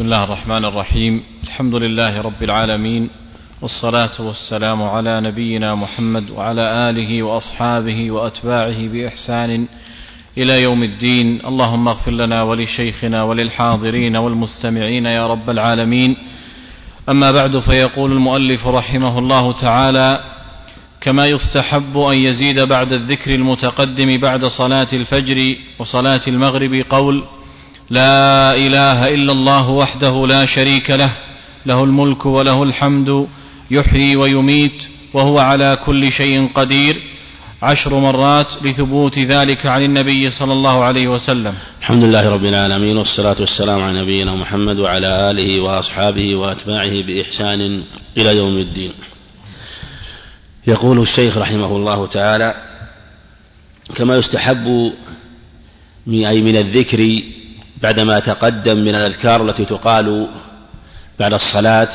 بسم الله الرحمن الرحيم. الحمد لله رب العالمين والصلاة والسلام على نبينا محمد وعلى آله وأصحابه وأتباعه بإحسان إلى يوم الدين. اللهم اغفر لنا ولشيخنا وللحاضرين والمستمعين يا رب العالمين. أما بعد فيقول المؤلف رحمه الله تعالى كما يستحب أن يزيد بعد الذكر المتقدم بعد صلاة الفجر وصلاة المغرب قول لا إله إلا الله وحده لا شريك له له الملك وله الحمد يحيي ويميت وهو على كل شيء قدير. عشر مرات لثبوت ذلك عن النبي صلى الله عليه وسلم. الحمد لله رب العالمين والصلاة والسلام على نبينا محمد وعلى آله وأصحابه وأتباعه بإحسان إلى يوم الدين. يقول الشيخ رحمه الله تعالى كما يستحب أي من الذكر بعدما تقدم من الأذكار التي تقال بعد الصلاة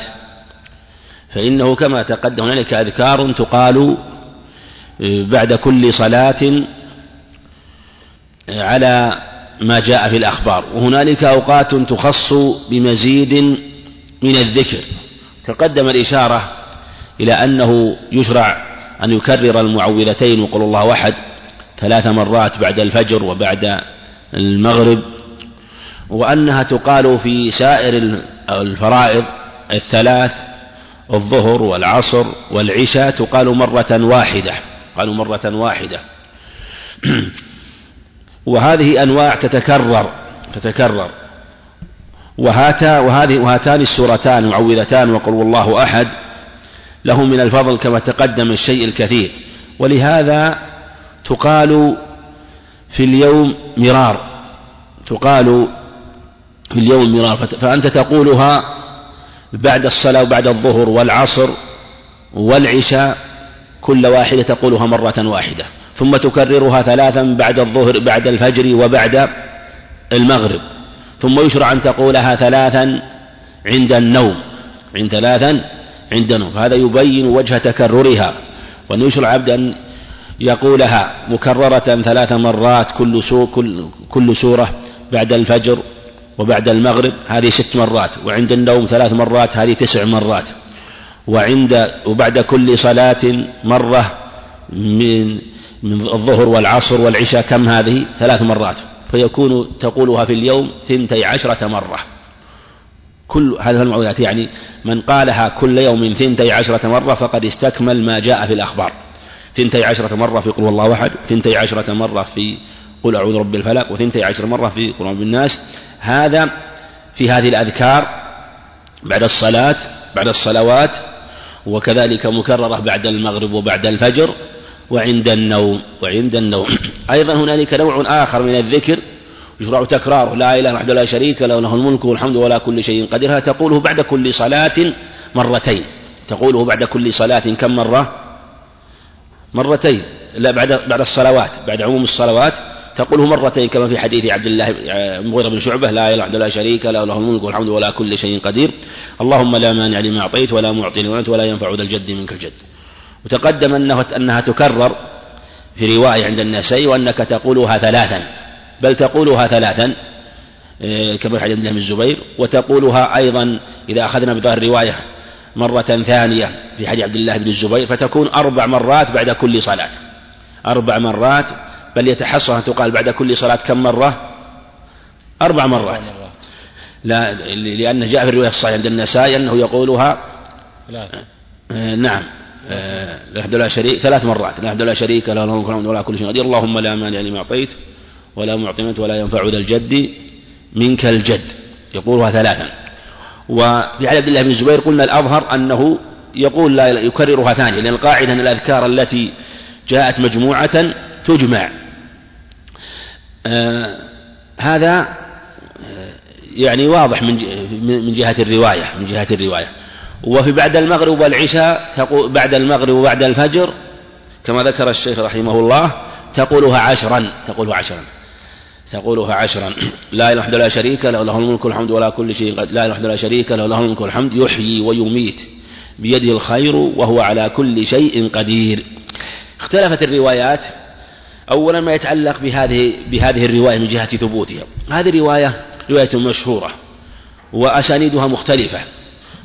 فإنه كما تقدم هنالك أذكار تقال بعد كل صلاة على ما جاء في الأخبار. وهنالك أوقات تخص بمزيد من الذكر. تقدم الإشارة إلى أنه يشرع أن يكرر المعوذتين وقل الله أحد ثلاث مرات بعد الفجر وبعد المغرب. وأنها تقال في سائر الفرائض الثلاث الظهر والعصر والعشاء تقال مرة واحدة قالوا مرة واحدة. وهذه أنواع تتكرر تتكرر. وهاتا وهذه وهاتان السورتان معوذتان وقل الله أحد. له من الفضل كما تقدم الشيء الكثير. ولهذا تقال في اليوم مرار. تقال في اليوم مرار فأنت تقولها بعد الصلاة وبعد الظهر والعصر والعشاء كل واحدة تقولها مرة واحدة. ثم تكررها ثلاثا بعد الظهر بعد الفجر وبعد المغرب. ثم يشرع أن تقولها ثلاثا عند النوم. عند ثلاثا عند النوم. فهذا يبين وجه تكررها. وأن يشرع عبد أن يقولها مكررة ثلاث مرات كل سو كل, كل سورة بعد الفجر وبعد المغرب هذه ست مرات وعند النوم ثلاث مرات هذه تسع مرات. وعند وبعد كل صلاة مرة من من الظهر والعصر والعشاء كم هذه؟ ثلاث مرات. فيكون تقولها في اليوم ثنتي عشرة مرة. كل هذه المعوذات يعني من قالها كل يوم ثنتي عشرة مرة فقد استكمل ما جاء في الأخبار. ثنتي عشرة مرة في قل الله أحد ثنتي عشرة مرة في قل أعوذ برب الفلق وثنتي عشرة مرة في قل بالناس هذا في هذه الأذكار بعد الصلاة بعد الصلوات وكذلك مكررة بعد المغرب وبعد الفجر وعند النوم وعند النوم. أيضا هنالك نوع آخر من الذكر يشرع تكراره لا إله وحده لا شريك له له الملك والحمد ولا كل شيء قدير. هذا تقوله بعد كل صلاة مرتين. تقوله بعد كل صلاة كم مرة؟ مرتين. لا بعد بعد الصلوات بعد عموم الصلوات. تقوله مرتين كما في حديث عبد الله مغيرة بن شعبة لا إله إلا لا شريك له له الملك والحمد ولا كل شيء قدير. اللهم لا مانع لما أعطيت ولا معطي لما ولا ينفع ذا الجد منك الجد. وتقدم أنه أنها تكرر في رواية عند النسائي وأنك تقولها ثلاثا بل تقولها ثلاثا إيه، كما في حديث بن الزبير وتقولها أيضا إذا أخذنا بظاهر الرواية مرة ثانية في حديث عبد الله بن الزبير فتكون أربع مرات بعد كل صلاة. أربع مرات بل يتحصى أن تقال بعد كل صلاة كم مرة؟ أربع مرات. لا لأنه جاء في الرواية الصحيحة عند النسائي أنه يقولها ثلاثة. آه نعم آه لا لا شريك ثلاث مرات. لا لا شريك له له ولا كل شيء قدير. اللهم لا مانع لما أعطيت ولا معطي ولا ينفع ذا الجد منك الجد. يقولها ثلاثا. وفي عبد الله بن الزبير قلنا الأظهر أنه يقول لا يكررها ثانية لأن القاعدة أن الأذكار التي جاءت مجموعة تجمع. آه هذا آه، يعني واضح من من جهة الرواية من جهة الرواية. وفي بعد المغرب والعشاء تقول بعد المغرب وبعد الفجر كما ذكر الشيخ رحمه الله تقولها عشرا تقولها عشرا تقولها عشرا. لا إله إلا لا شريك له له الملك والحمد ولا كل شيء لا إله إلا لا شريك له له الملك والحمد يحيي ويميت بيده الخير وهو على كل شيء قدير. اختلفت الروايات أولا ما يتعلق بهذه بهذه الرواية من جهة ثبوتها. هذه الرواية رواية مشهورة وأسانيدها مختلفة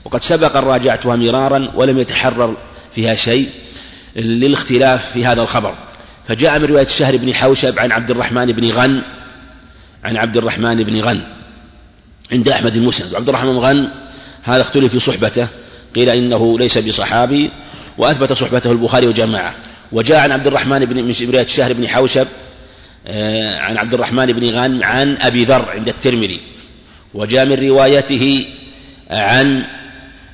وقد سبق أن راجعتها مرارا ولم يتحرر فيها شيء للاختلاف في هذا الخبر. فجاء من رواية الشهر بن حوشب عن عبد الرحمن بن غن عن عبد الرحمن بن غن عند أحمد المسند. وعبد الرحمن بن غن هذا اختلف في صحبته قيل إنه ليس بصحابي وأثبت صحبته البخاري وجماعة. وجاء عن عبد الرحمن بن من رواية الشهر بن حوشب آه، عن عبد الرحمن بن غن عن أبي ذر عند الترمذي. وجاء من روايته عن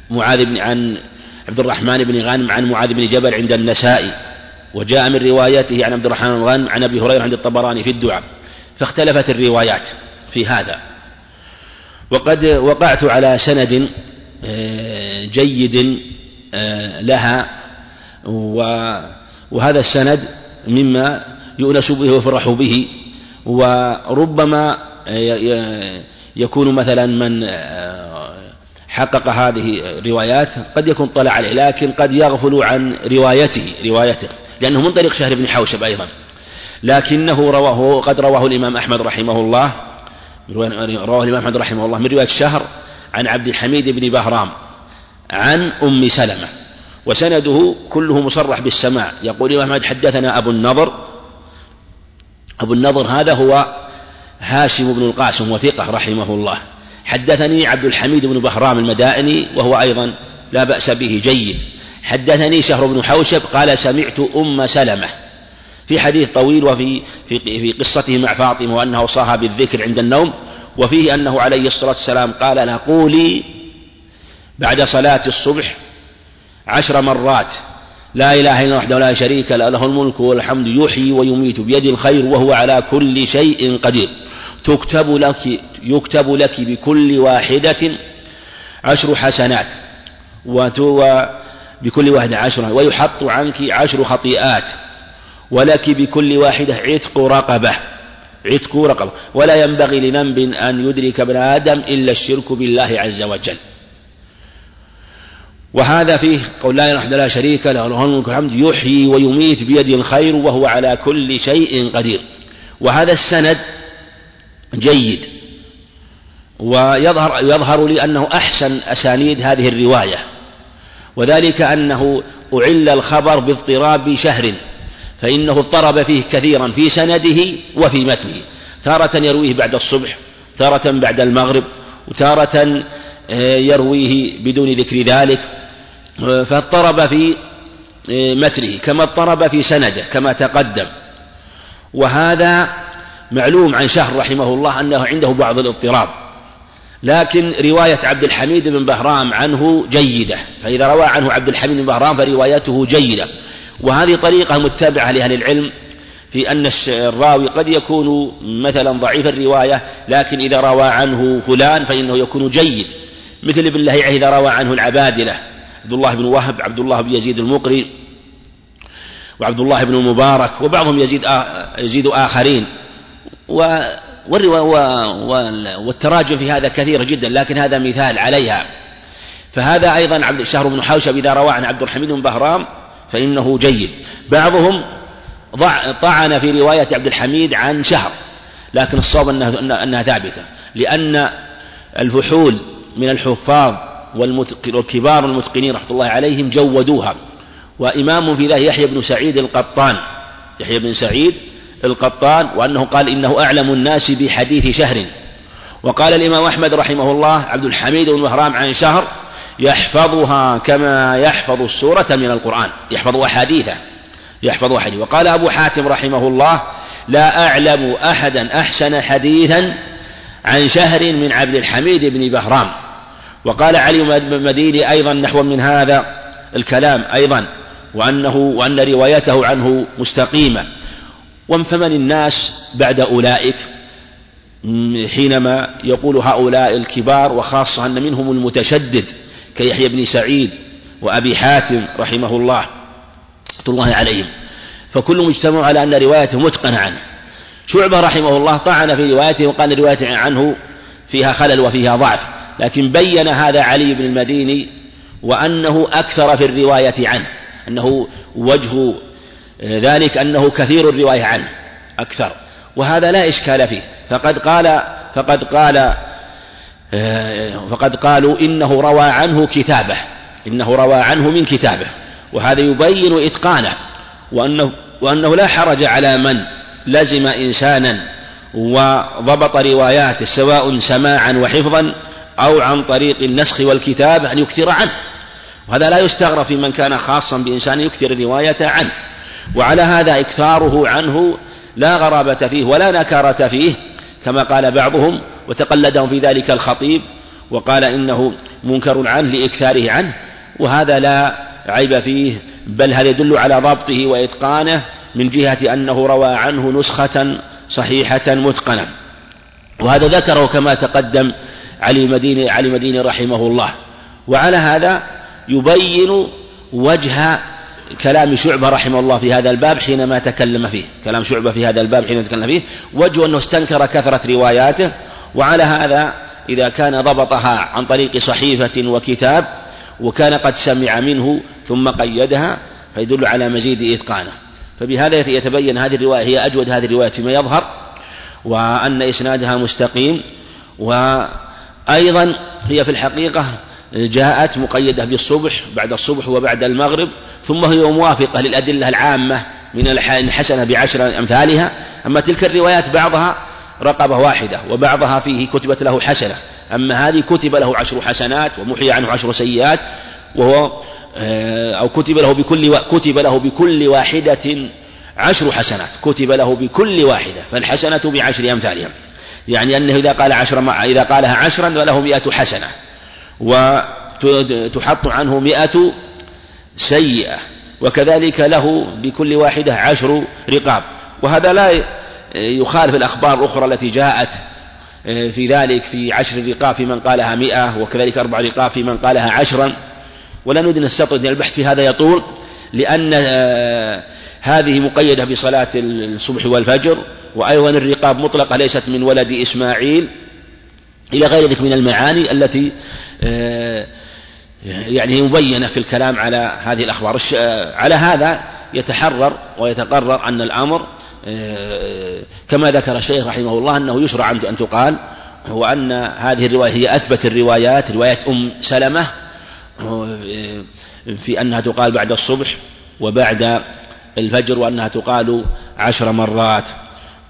معاذ بن عن عبد الرحمن بن غانم عن معاذ بن جبل عند النسائي وجاء من روايته عن عبد الرحمن بن غانم عن أبي هريرة عند الطبراني في الدعاء. فاختلفت الروايات في هذا. وقد وقعت على سند آه، جيد آه، لها. وهذا السند مما يؤنس به ويفرح به. وربما آه، يكون مثلا من حقق هذه الروايات قد يكون طلع عليه لكن قد يغفل عن روايته روايته لأنه من طريق شهر بن حوشب أيضا. لكنه رواه قد رواه الإمام أحمد رحمه الله رواه الإمام أحمد رحمه الله من رواية شهر عن عبد الحميد بن بهرام عن أم سلمة. وسنده كله مصرح بالسماع. يقول الإمام أحمد حدثنا أبو النضر. أبو النضر هذا هو هاشم بن القاسم وثقة رحمه الله. حدثني عبد الحميد بن بهرام المدائني وهو أيضا لا بأس به جيد. حدثني شهر بن حوشب قال سمعت أم سلمة. في حديث طويل وفي في في قصته مع فاطمة وأنه صاها بالذكر عند النوم وفيه أنه عليه الصلاة والسلام قال لها قولي بعد صلاة الصبح عشر مرات. لا إله إلا وحده لا شريك له له الملك والحمد يحيي ويميت بيد الخير وهو على كل شيء قدير. تكتب لك يكتب لك بكل واحدة عشر حسنات. بكل واحدة عشرة ويحط عنك عشر خطيئات. ولك بكل واحدة عتق رقبة. عتق رقبة. ولا ينبغي لذنب أن يدرك ابن آدم إلا الشرك بالله عز وجل. وهذا فيه قول لا إله لا شريك له له الملك والحمد يحيي ويميت بيده الخير وهو على كل شيء قدير. وهذا السند جيد. ويظهر يظهر لي أنه أحسن أسانيد هذه الرواية. وذلك أنه أعل الخبر باضطراب شهر فإنه اضطرب فيه كثيرا في سنده وفي متنه. تارة يرويه بعد الصبح تارة بعد المغرب وتارة آه، يرويه بدون ذكر ذلك. فاضطرب في آه، متنه كما اضطرب في سنده كما تقدم. وهذا معلوم عن شهر رحمه الله أنه عنده بعض الاضطراب. لكن رواية عبد الحميد بن بهرام عنه جيدة. فإذا روى عنه عبد الحميد بن بهرام فروايته جيدة. وهذه طريقة متبعة لأهل العلم في أن الراوي قد يكون مثلا ضعيف الرواية لكن إذا روى عنه فلان فإنه يكون جيد. مثل ابن لهيعة إذا روى عنه العبادلة. عبد الله بن وهب عبد الله بن يزيد المقري وعبد الله بن المبارك وبعضهم يزيد يزيد آخرين. والتراجم في هذا كثير جدا لكن هذا مثال عليها. فهذا أيضا عبد شهر بن حوشب إذا روى عن عبد الحميد بن بهرام فإنه جيد. بعضهم طعن في رواية عبد الحميد عن شهر لكن الصواب أنها, أنها ثابتة لأن الفحول من الحفاظ والكبار المتقنين رحمة الله عليهم جودوها. وإمام في ذلك يحيى بن سعيد القطان. يحيى بن سعيد القطان وأنه قال إنه أعلم الناس بحديث شهر. وقال الإمام أحمد رحمه الله عبد الحميد بن مهرام عن شهر يحفظها كما يحفظ السورة من القرآن. يحفظ أحاديثه يحفظ أحاديث وقال أبو حاتم رحمه الله لا أعلم أحدا أحسن حديثا عن شهر من عبد الحميد بن بهرام. وقال علي بن المديني أيضا نحو من هذا الكلام أيضا وأنه وأن روايته عنه مستقيمة. وفمن الناس بعد أولئك؟ حينما يقول هؤلاء الكبار وخاصة أن منهم المتشدد كيحيى بن سعيد وأبي حاتم رحمه الله الله عليهم. فكلهم اجتمعوا على أن روايته متقنة عنه. شعبة رحمه الله طعن في روايته وقال روايته عنه فيها خلل وفيها ضعف. لكن بين هذا علي بن المديني وأنه أكثر في الرواية عنه أنه وجه ذلك أنه كثير الرواية عنه أكثر. وهذا لا إشكال فيه. فقد قال فقد قال فقد قالوا إنه روى عنه كتابه إنه روى عنه من كتابه. وهذا يبين إتقانه وأنه, وأنه لا حرج على من لزم إنسانا وضبط رواياته سواء سماعا وحفظا أو عن طريق النسخ والكتابة أن يكثر عنه. وهذا لا يستغرب في من كان خاصا بإنسان يكثر الرواية عنه. وعلى هذا إكثاره عنه لا غرابة فيه ولا نكارة فيه كما قال بعضهم وتقلدهم في ذلك الخطيب وقال إنه منكر عنه لإكثاره عنه. وهذا لا عيب فيه بل هذا يدل على ضبطه وإتقانه من جهة أنه روى عنه نسخة صحيحة متقنة. وهذا ذكره كما تقدم علي مديني علي مديني رحمه الله. وعلى هذا يبين وجه كلام شعبة رحمه الله في هذا الباب حينما تكلم فيه. كلام شعبة في هذا الباب حينما تكلم فيه. وجه أنه استنكر كثرة رواياته. وعلى هذا إذا كان ضبطها عن طريق صحيفة وكتاب وكان قد سمع منه ثم قيدها فيدل على مزيد إتقانه. فبهذا يتبين هذه الرواية هي أجود هذه الرواية فيما يظهر. وأن إسنادها مستقيم. وأيضا هي في الحقيقة جاءت مقيدة بالصبح بعد الصبح وبعد المغرب ثم هي موافقة للأدلة العامة من الحسنة بعشر أمثالها. أما تلك الروايات بعضها رقبة واحدة وبعضها فيه كتبت له حسنة. أما هذه كتب له عشر حسنات ومحي عنه عشر سيئات وهو آه، أو كتب له بكل كتب له بكل واحدة عشر حسنات. كتب له بكل واحدة فالحسنة بعشر أمثالها. يعني أنه إذا قال عشر إذا قالها عشرا فله مئة حسنة. وتحط عنه مئة سيئة. وكذلك له بكل واحدة عشر رقاب. وهذا لا يخالف الأخبار الأخرى التي جاءت آه، في ذلك في عشر رقاب في من قالها مئة وكذلك أربع رقاب في من قالها عشرا. ولا نريد نستطرد البحث في هذا يطول لأن آه، هذه مقيدة بصلاة الصبح والفجر. وأيضا الرقاب مطلقة ليست من ولد إسماعيل إلى غير ذلك من المعاني التي آه، يعني مبينة في الكلام على هذه الأخبار. على هذا يتحرر ويتقرر أن الأمر آه، كما ذكر الشيخ رحمه الله أنه يشرع أن تقال هو أن هذه الرواية هي أثبت الروايات رواية أم سلمة آه، في أنها تقال بعد الصبح وبعد الفجر وأنها تقال عشر مرات.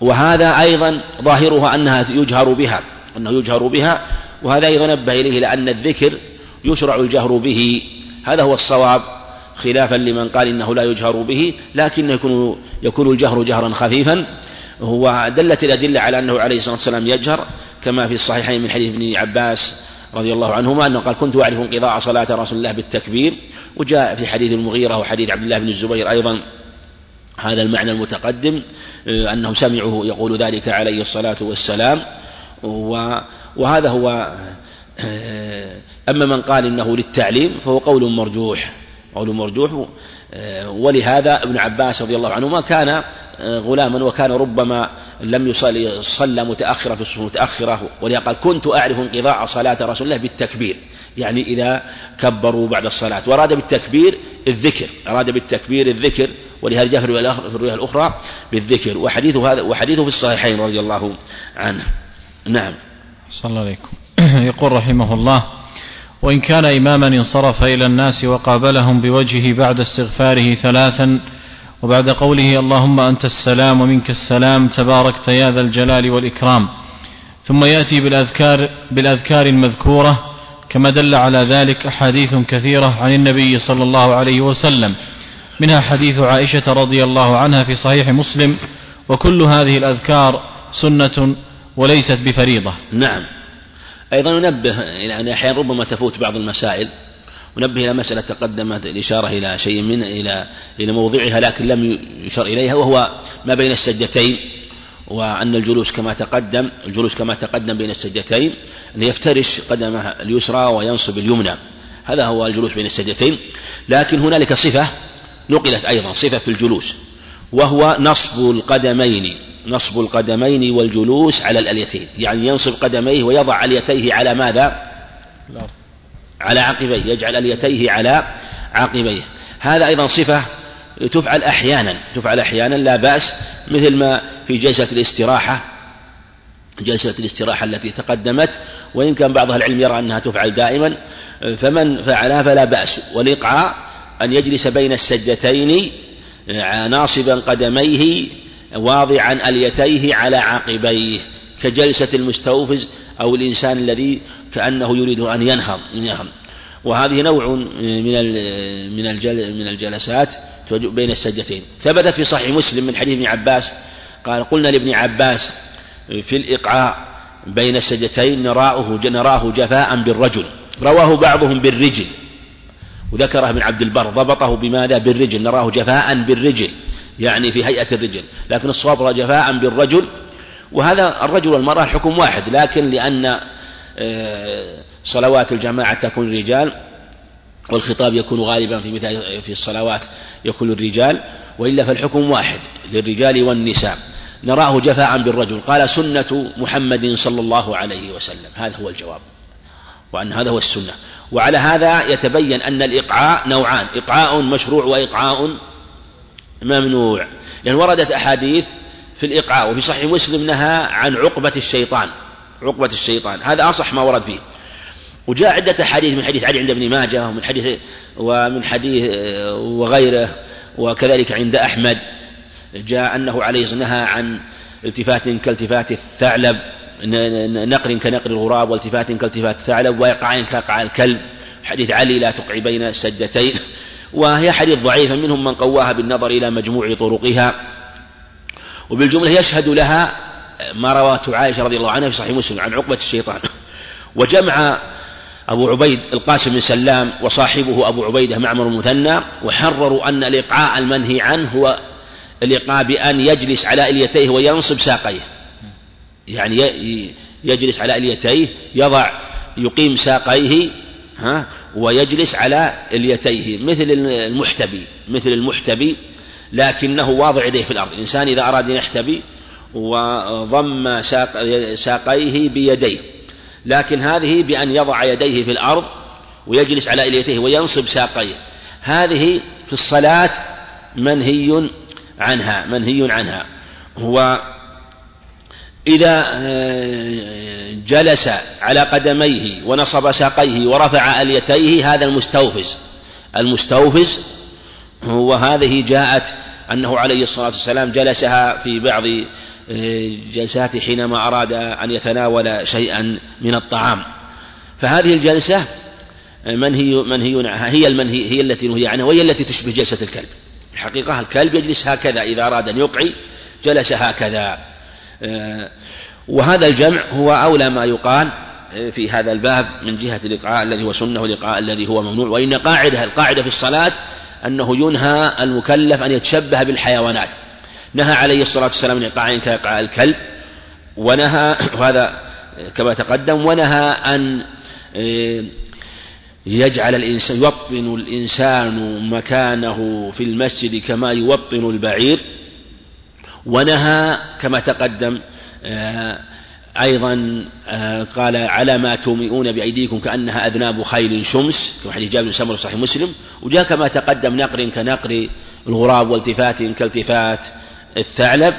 وهذا أيضا ظاهرها أنها يجهر بها أنه يجهر بها وهذا أيضا نبه إليه لأن الذكر يشرع الجهر به. هذا هو الصواب خلافا لمن قال إنه لا يجهر به لكن يكون يكون الجهر جهرا خفيفا. هو دلت الأدلة على أنه عليه الصلاة والسلام يجهر كما في الصحيحين من حديث ابن عباس رضي الله عنهما أنه قال كنت أعرف انقضاء صلاة رسول الله بالتكبير وجاء في حديث المغيرة وحديث عبد الله بن الزبير أيضا. هذا المعنى المتقدم أنهم سمعوا يقول ذلك عليه الصلاة والسلام. وهذا هو أما من قال إنه للتعليم فهو قول مرجوح قول مرجوح. ولهذا ابن عباس رضي الله عنهما كان غلاما وكان ربما لم يصلي صلى متأخرة في الصفوف متأخرة ولهذا قال كنت أعرف انقضاء صلاة رسول الله بالتكبير. يعني إذا كبروا بعد الصلاة وأراد بالتكبير الذكر أراد بالتكبير الذكر ولهذا جاء في الرواية الأخرى بالذكر. وحديثه هذا وحديثه في الصحيحين رضي الله عنه. نعم. صلى الله عليكم. يقول رحمه الله وإن كان إماما انصرف إلى الناس وقابلهم بوجهه بعد استغفاره ثلاثا وبعد قوله اللهم أنت السلام ومنك السلام تباركت يا ذا الجلال والإكرام ثم يأتي بالأذكار, بالأذكار المذكورة كما دل على ذلك أحاديث كثيرة عن النبي صلى الله عليه وسلم. منها حديث عائشة رضي الله عنها في صحيح مسلم وكل هذه الأذكار سنة وليست بفريضة. نعم. أيضا ننبه إلى أن أحيانا ربما تفوت بعض المسائل ونبه إلى مسألة تقدمت الإشارة إلى شيء من إلى إلى موضعها لكن لم يشر إليها وهو ما بين السجدتين وأن الجلوس كما تقدم الجلوس كما تقدم بين السجدتين أن يفترش قدمه اليسرى وينصب اليمنى. هذا هو الجلوس بين السجدتين. لكن هنالك صفة نقلت أيضا صفة في الجلوس وهو نصب القدمين نصب القدمين والجلوس على الأليتين يعني ينصب قدميه ويضع أليتيه على ماذا؟ على عقبيه يجعل أليتيه على عقبيه. هذا أيضا صفة تفعل أحيانا تفعل أحيانا لا بأس مثل ما في جلسة الاستراحة جلسة الاستراحة التي تقدمت وإن كان بعض العلم يرى أنها تفعل دائما فمن فعلها فلا بأس والإقعاء أن يجلس بين السجدتين ناصبا قدميه واضعا أليتيه على عقبيه كجلسة المستوفز أو الإنسان الذي كأنه يريد أن ينهض وهذه نوع من من من الجلسات بين السجدتين. ثبتت في صحيح مسلم من حديث ابن عباس قال قلنا لابن عباس في الإقعاء بين السجدتين نراه نراه جفاء بالرجل رواه بعضهم بالرجل. وذكره ابن عبد البر ضبطه بماذا؟ بالرجل نراه جفاء بالرجل يعني في هيئة الرجل لكن الصواب جفاء بالرجل وهذا الرجل والمرأة الحكم واحد لكن لأن آه، صلوات الجماعة تكون الرجال والخطاب يكون غالبا في مثال في الصلوات يكون الرجال وإلا فالحكم واحد للرجال والنساء. نراه جفاء بالرجل. قال سنة محمد صلى الله عليه وسلم. هذا هو الجواب. وأن هذا هو السنة. وعلى هذا يتبين أن الإقعاء نوعان إقعاء مشروع وإقعاء ممنوع. لأن وردت أحاديث في الإقعاء وفي صحيح مسلم نهى عن عقبة الشيطان عقبة الشيطان. هذا أصح ما ورد فيه. وجاء عدة أحاديث من حديث علي عند ابن ماجه ومن حديث ومن حديث وغيره وكذلك عند أحمد. جاء أنه عليه نهى عن التفات كالتفات الثعلب. نقر كنقر الغراب والتفات كالتفات الثعلب وإيقاع كإيقاع الكلب حديث علي لا تقعي بين السدتين. وهي حديث ضعيفة منهم من قواها بالنظر إلى مجموع طرقها. وبالجملة يشهد لها ما رواته عائشة رضي الله عنها في صحيح مسلم عن عقبة الشيطان. وجمع أبو عبيد القاسم بن سلام وصاحبه أبو عبيدة معمر المثنى وحرروا أن الإقعاء المنهي عنه هو الإقعاء بأن يجلس على إليتيه وينصب ساقيه. يعني يجلس على إليتيه يضع يقيم ساقيه ها ويجلس على إليتيه مثل المحتبي مثل المحتبي لكنه واضع يديه في الأرض. الإنسان إذا أراد أن يحتبي وضم ساق ساقيه بيديه لكن هذه بأن يضع يديه في الأرض ويجلس على إليتيه وينصب ساقيه. هذه في الصلاة منهي عنها منهي عنها. هو إذا آه، جلس على قدميه ونصب ساقيه ورفع أليتيه هذا المستوفز. المستوفز وهذه جاءت أنه عليه الصلاة والسلام جلسها في بعض آه، جلساته حينما أراد أن يتناول شيئا من الطعام. فهذه الجلسة آه، منهي منهي هي المنهي هي التي نهي عنها وهي التي تشبه جلسة الكلب. الحقيقة الكلب يجلس هكذا إذا أراد أن يقعي جلس هكذا. وهذا الجمع هو أولى ما يقال في هذا الباب من جهة الإقعاء الذي هو سنة والإقعاء الذي هو ممنوع. وإن قاعدة القاعدة في الصلاة أنه ينهى المكلف أن يتشبه بالحيوانات. نهى عليه الصلاة والسلام عن إيقاع كإيقاع الكلب. ونهى وهذا كما تقدم ونهى أن آه، يجعل الإنسان يوطن الإنسان مكانه في المسجد كما يوطن البعير. ونهى كما تقدم آه، أيضا آه، قال على ما تومئون بأيديكم كأنها أذناب خيل شمس كما حديث جابر بن سمرة صحيح مسلم. وجاء كما تقدم نقر كنقر الغراب والتفات كالتفات الثعلب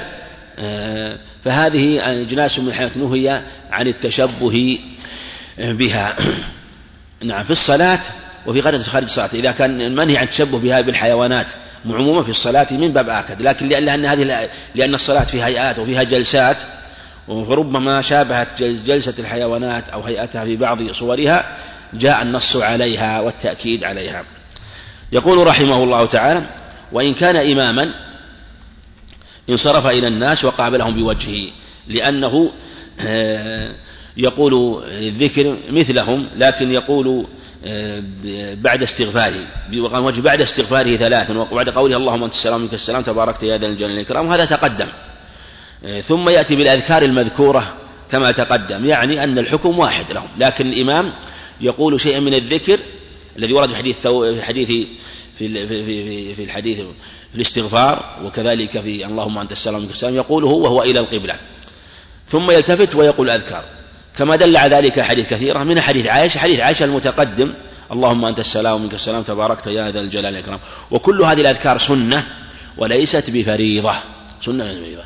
آه، فهذه أجناس من الحيوانات نهي عن التشبه بها. نعم في الصلاة وفي غير خارج الصلاة إذا كان المنهي عن التشبه بها بالحيوانات عموما في الصلاة من باب آكد لكن لأن هذه لأن الصلاة فيها هيئات وفيها جلسات وربما شابهت جلسة الحيوانات أو هيئتها في بعض صورها جاء النص عليها والتأكيد عليها. يقول رحمه الله تعالى وإن كان إماما انصرف إلى الناس وقابلهم بوجهه لأنه آه، يقول الذكر مثلهم لكن يقول آه، بعد استغفاره. وجه بعد استغفاره ثلاثا وبعد قوله اللهم انت السلام منك السلام تباركت يا ذا الجلال والإكرام وهذا تقدم. آه، ثم يأتي بالأذكار المذكورة كما تقدم يعني أن الحكم واحد لهم. لكن الإمام يقول شيئا من الذكر الذي ورد في حديث في حديث في في في الحديث في الاستغفار وكذلك في اللهم انت السلام منك السلام يقوله وهو إلى القبلة. ثم يلتفت ويقول أذكار. كما دل على ذلك حديث كثيرة من حديث عائشة حديث عائشة المتقدم اللهم أنت السلام ومنك السلام تباركت يا ذا الجلال والإكرام. وكل هذه الأذكار سنة وليست بفريضة سنة بفريضة.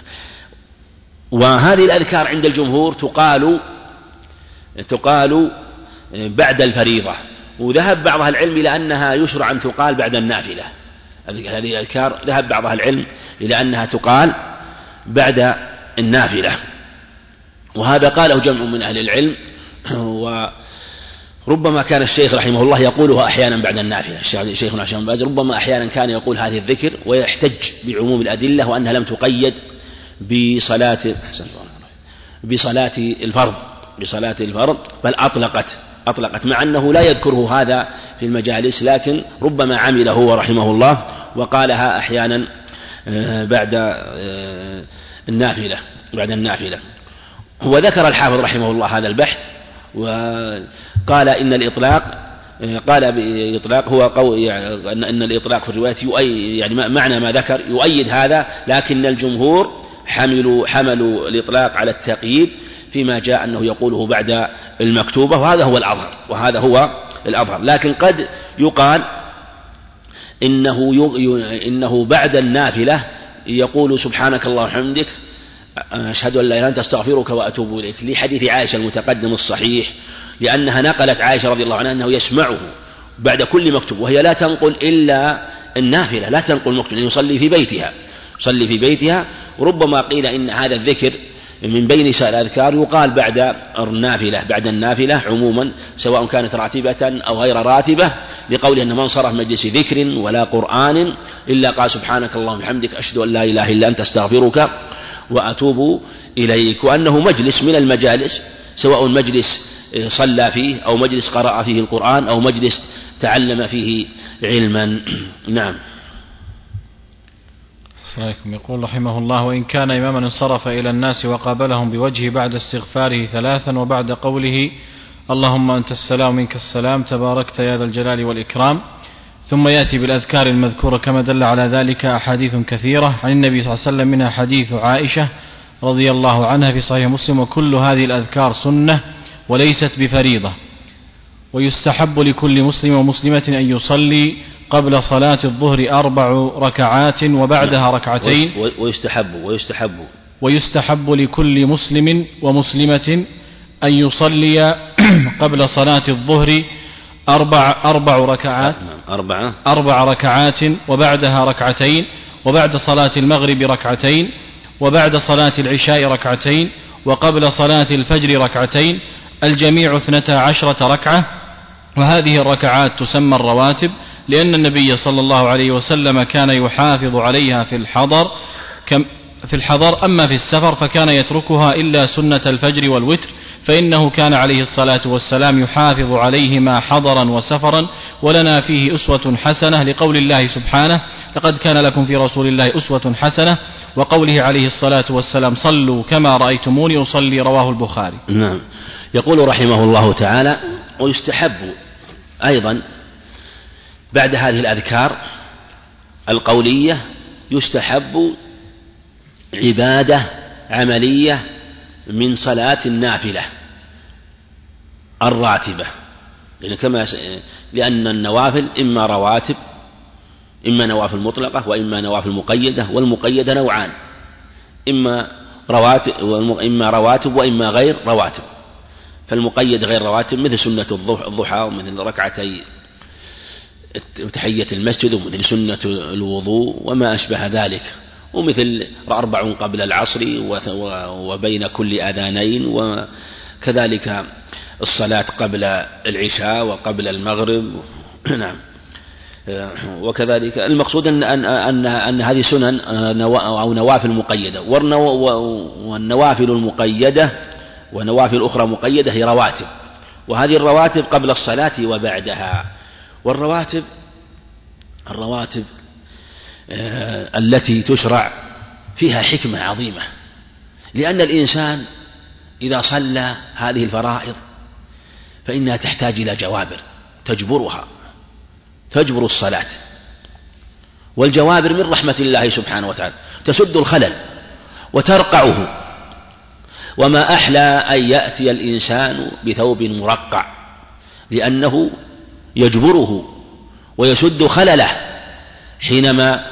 وهذه الأذكار عند الجمهور تقال تقال بعد الفريضة. وذهب بعض العلم إلى أنها يشرع أن تقال بعد النافلة. هذه الأذكار ذهب بعض العلم إلى أنها تقال بعد النافلة. وهذا قاله جمع من أهل العلم. وربما كان الشيخ رحمه الله يقولها أحيانا بعد النافلة. شيخنا الشيخ باز ربما أحيانا كان يقول هذه الذكر ويحتج بعموم الأدلة وأنها لم تقيد بصلاة بصلاة الفرض. بصلاة الفرض. بل أطلقت. أطلقت مع أنه لا يذكره هذا في المجالس لكن ربما عمله هو رحمه الله وقالها أحيانا آه، بعد آه، النافلة. بعد النافلة. وذكر الحافظ رحمه الله هذا البحث وقال إن الإطلاق قال بإطلاق هو قول يعني أن الإطلاق في الرواية يعني معنى ما ذكر يؤيد هذا لكن الجمهور حملوا حملوا الإطلاق على التقييد فيما جاء أنه يقوله بعد المكتوبة وهذا هو الأظهر وهذا هو الأظهر. لكن قد يقال إنه إنه بعد النافلة يقول سبحانك الله وحمدك أشهد أن لا إله إلا أنت أستغفرك وأتوب إليك. لحديث عائشة المتقدم الصحيح لأنها نقلت عائشة رضي الله عنها أنه يسمعه بعد كل مكتوب وهي لا تنقل إلا النافلة لا تنقل مكتوب يعني يصلي في بيتها يصلي في بيتها وربما قيل إن هذا الذكر من بين سائر الأذكار يقال بعد النافلة بعد النافلة عموما سواء كانت راتبة أو غير راتبة لقوله أن من صرف مجلس ذكر ولا قرآن إلا قال سبحانك اللهم وبحمدك أشهد أن لا إله إلا أنت أستغفرك. وأتوب إليك. وأنه مجلس من المجالس سواء مجلس صلى فيه أو مجلس قرأ فيه القرآن أو مجلس تعلم فيه علما. نعم. عليكم. يقول رحمه الله وإن كان إماما انصرف إلى الناس وقابلهم بوجهه بعد استغفاره ثلاثا وبعد قوله اللهم أنت السلام منك السلام تباركت يا ذا الجلال والإكرام. ثم يأتي بالأذكار المذكورة كما دل على ذلك أحاديث كثيرة. عن النبي صلى الله عليه وسلم منها حديث عائشة رضي الله عنها في صحيح مسلم وكل هذه الأذكار سنة وليست بفريضة. ويستحب لكل مسلم ومسلمة أن يصلي قبل صلاة الظهر أربع ركعات وبعدها ركعتين. ويستحب ويستحب. ويستحب لكل مسلم ومسلمة أن يصلي قبل صلاة الظهر أربع أربع ركعات. نعم، أربعة. أربع ركعات وبعدها ركعتين وبعد صلاة المغرب ركعتين وبعد صلاة العشاء ركعتين وقبل صلاة الفجر ركعتين. الجميع اثنتا عشرة ركعة. وهذه الركعات تسمى الرواتب لأن النبي صلى الله عليه وسلم كان يحافظ عليها في الحضر كم في الحضر أما في السفر فكان يتركها إلا سنة الفجر والوتر. فإنه كان عليه الصلاة والسلام يحافظ عليهما حضرا وسفرا ولنا فيه أسوة حسنة لقول الله سبحانه لقد كان لكم في رسول الله أسوة حسنة وقوله عليه الصلاة والسلام صلوا كما رأيتموني أصلي رواه البخاري. نعم. يقول رحمه الله تعالى ويستحب أيضا بعد هذه الأذكار القولية يستحب عبادة عملية من صلاة النافلة الراتبة لأن كما لأن النوافل إما رواتب إما نوافل مطلقة وإما نوافل مقيدة والمقيدة نوعان إما رواتب إما رواتب وإما غير رواتب. فالمقيد غير رواتب مثل سنة الضحى ومثل ركعتي تحية المسجد ومثل سنة الوضوء وما أشبه ذلك. ومثل أربع قبل العصر وبين كل أذانين وكذلك الصلاة قبل العشاء وقبل المغرب. نعم. وكذلك المقصود أن أن أن, أن هذه سنن أو نوافل مقيدة. والنوافل المقيدة ونوافل أخرى مقيدة هي رواتب. وهذه الرواتب قبل الصلاة وبعدها. والرواتب الرواتب التي تشرع فيها حكمة عظيمة. لأن الإنسان إذا صلى هذه الفرائض فإنها تحتاج إلى جوابر تجبرها تجبر الصلاة. والجوابر من رحمة الله سبحانه وتعالى تسد الخلل وترقعه. وما أحلى أن يأتي الإنسان بثوب مرقع لأنه يجبره ويسد خلله حينما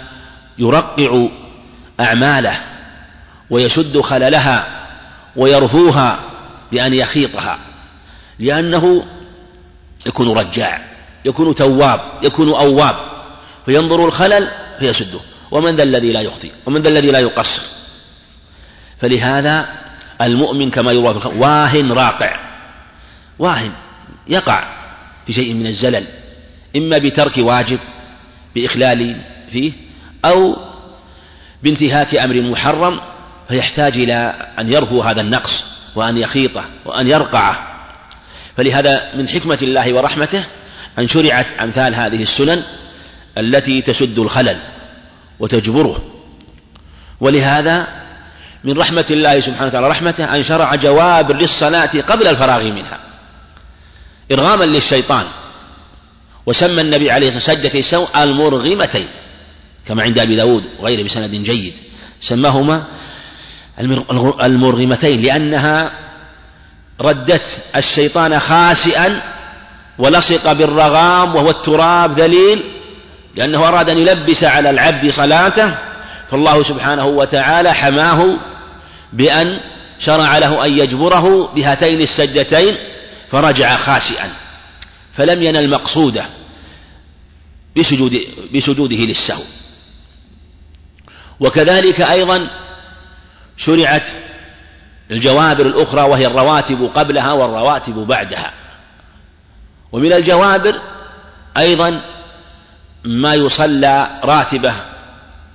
يرقع أعماله ويسد خللها ويرفوها بأن يخيطها لأنه يكون رجاع يكون تواب يكون أواب فينظر الخلل فيسده ومن ذا الذي لا يخطئ ومن ذا الذي لا يقصر. فلهذا المؤمن كما يروى في واهن راقع واهن يقع في شيء من الزلل إما بترك واجب بإخلال فيه أو بانتهاك أمر محرم فيحتاج إلى أن يرفو هذا النقص وأن يخيطه وأن يرقعه. فلهذا من حكمة الله ورحمته أن شرعت أمثال هذه السنن التي تسد الخلل وتجبره. ولهذا من رحمة الله سبحانه وتعالى رحمته أن شرع جوابر للصلاة قبل الفراغ منها إرغاما للشيطان وسمى النبي عليه الصلاة والسلام سجدتي السوء المرغمتين. كما عند أبي داود وغيره بسند جيد. سماهما المرغمتين لأنها ردت الشيطان خاسئا ولصق بالرغام وهو التراب ذليل لأنه أراد أن يلبس على العبد صلاته فالله سبحانه وتعالى حماه بأن شرع له أن يجبره بهاتين السجدتين فرجع خاسئا. فلم ينل مقصوده بسجود بسجوده للسهو. وكذلك أيضا شرعت الجوابر الأخرى وهي الرواتب قبلها والرواتب بعدها. ومن الجوابر أيضا ما يصلى راتبة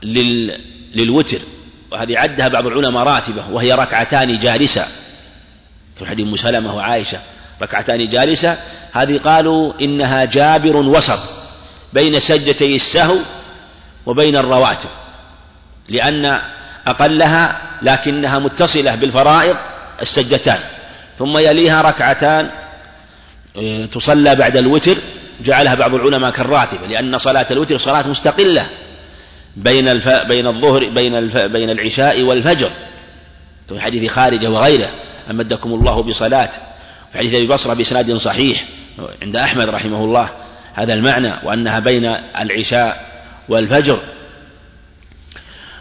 لل للوتر وهذه عدها بعض العلماء راتبة وهي ركعتان جالسة. في حديث أم سلمة وعائشة ركعتان جالسة هذه قالوا إنها جابر وسط بين سجدتي السهو وبين الرواتب. لأن أقلها لكنها متصلة بالفرائض السجدتان ثم يليها ركعتان آه، تصلى بعد الوتر جعلها بعض العلماء كالراتبة لأن صلاة الوتر صلاة مستقلة بين الف... بين الظهر بين الف... بين العشاء والفجر في حديث خارجة وغيره أمدكم الله بصلاة في حديث أبي بصرة بإسناد صحيح عند أحمد رحمه الله هذا المعنى وأنها بين العشاء والفجر.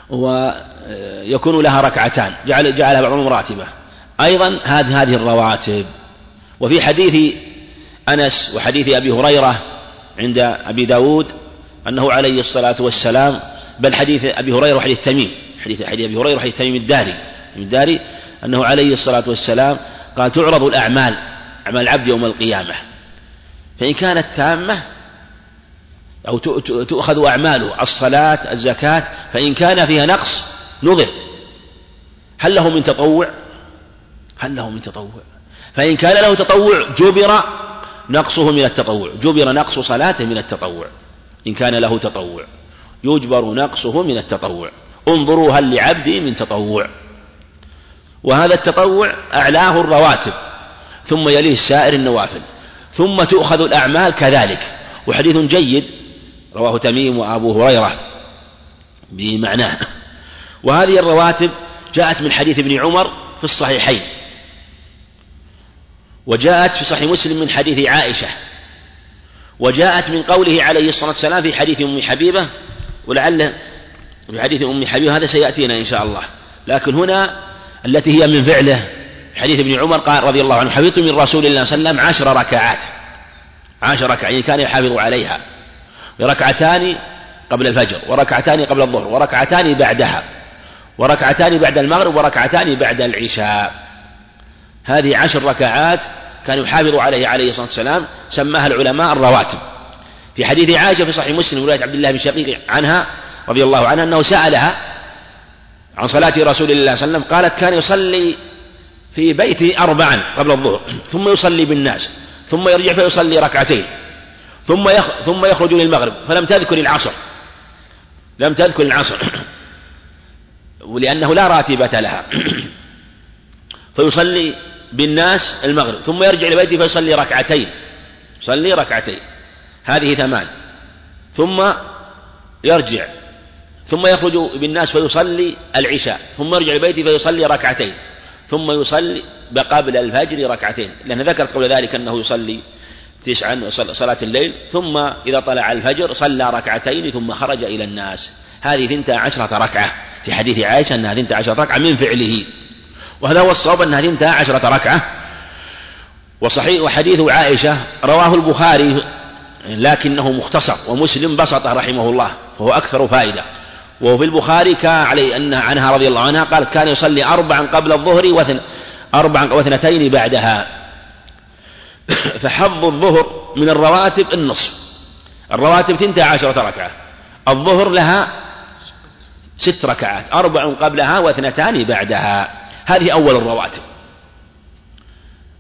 ويكون لها ركعتان. جعل جعلها بعضهم راتبة. أيضا هذه هذه الرواتب. وفي حديث أنس وحديث أبي هريرة عند أبي داود أنه عليه الصلاة والسلام بل حديث أبي هريرة وحديث تميم. حديث حديث أبي هريرة وحديث تميم الداري. الداري. أنه عليه الصلاة والسلام قال تعرض الأعمال أعمال العبد يوم القيامة. فإن كانت تامة أو تؤخذ أعماله الصلاة الزكاة فإن كان فيها نقص نظر. هل له من تطوع؟ هل له من تطوع؟ فإن كان له تطوع جبر نقصه من التطوع جبر نقص صلاته من التطوع. إن كان له تطوع يجبر نقصه من التطوع. انظروا هل لعبدي من تطوع. وهذا التطوع أعلاه الرواتب ثم يليه سائر النوافل ثم تؤخذ الأعمال كذلك. وحديث جيد رواه تميم وأبو هريرة بمعناه. وهذه الرواتب جاءت من حديث ابن عمر في الصحيحين وجاءت في صحيح مسلم من حديث عائشة وجاءت من قوله عليه الصلاة والسلام في حديث أم حبيبة ولعل في حديث أم حبيبة هذا سيأتينا إن شاء الله. لكن هنا التي هي من فعله حديث ابن عمر قال رضي الله عنه حفظت من رسول الله صلى الله عليه وسلم عشر ركعات عشر ركعات يعني كان يحافظ عليها. ركعتان قبل الفجر وركعتان قبل الظهر وركعتان بعدها وركعتان بعد المغرب وركعتان بعد العشاء. هذه عشر ركعات كان يحافظ عليه عليه الصلاة والسلام سماها العلماء الرواتب. في حديث عائشة في صحيح مسلم رواية عبد الله بن شقيق عنها رضي الله عنها أنه سألها عن صلاة رسول الله صلى الله عليه وسلم قالت كان يصلي في بيته أربعا قبل الظهر ثم يصلي بالناس ثم يرجع فيصلي ركعتين. ثم ثم يخرج للمغرب. فلم تذكر العصر. لم تذكر العصر. ولأنه لا راتبة لها. فيصلي بالناس المغرب. ثم يرجع لبيته فيصلي ركعتين. يصلي ركعتين. هذه ثمان. ثم يرجع. ثم يخرج بالناس فيصلي العشاء. ثم يرجع لبيته فيصلي ركعتين. ثم يصلي قبل الفجر ركعتين. لأن ذكرت قبل ذلك أنه يصلي تسعا صلاة الليل ثم إذا طلع الفجر صلى ركعتين ثم خرج إلى الناس. هذه ثنتا عشرة ركعة. في حديث عائشة أنها ثنتا عشرة ركعة من فعله. وهذا هو الصواب أنها ثنتا عشرة ركعة. وصحيح وحديث عائشة رواه البخاري لكنه مختصر ومسلم بسطه رحمه الله فهو أكثر فائدة. وفي البخاري كان علي أن عنها رضي الله عنها قالت كان يصلي أربعا قبل الظهر وثن أربعا واثنتين بعدها. فحظ الظهر من الرواتب النصف. الرواتب ثنتا عشرة ركعة. الظهر لها ست ركعات أربع قبلها واثنتان بعدها. هذه أول الرواتب.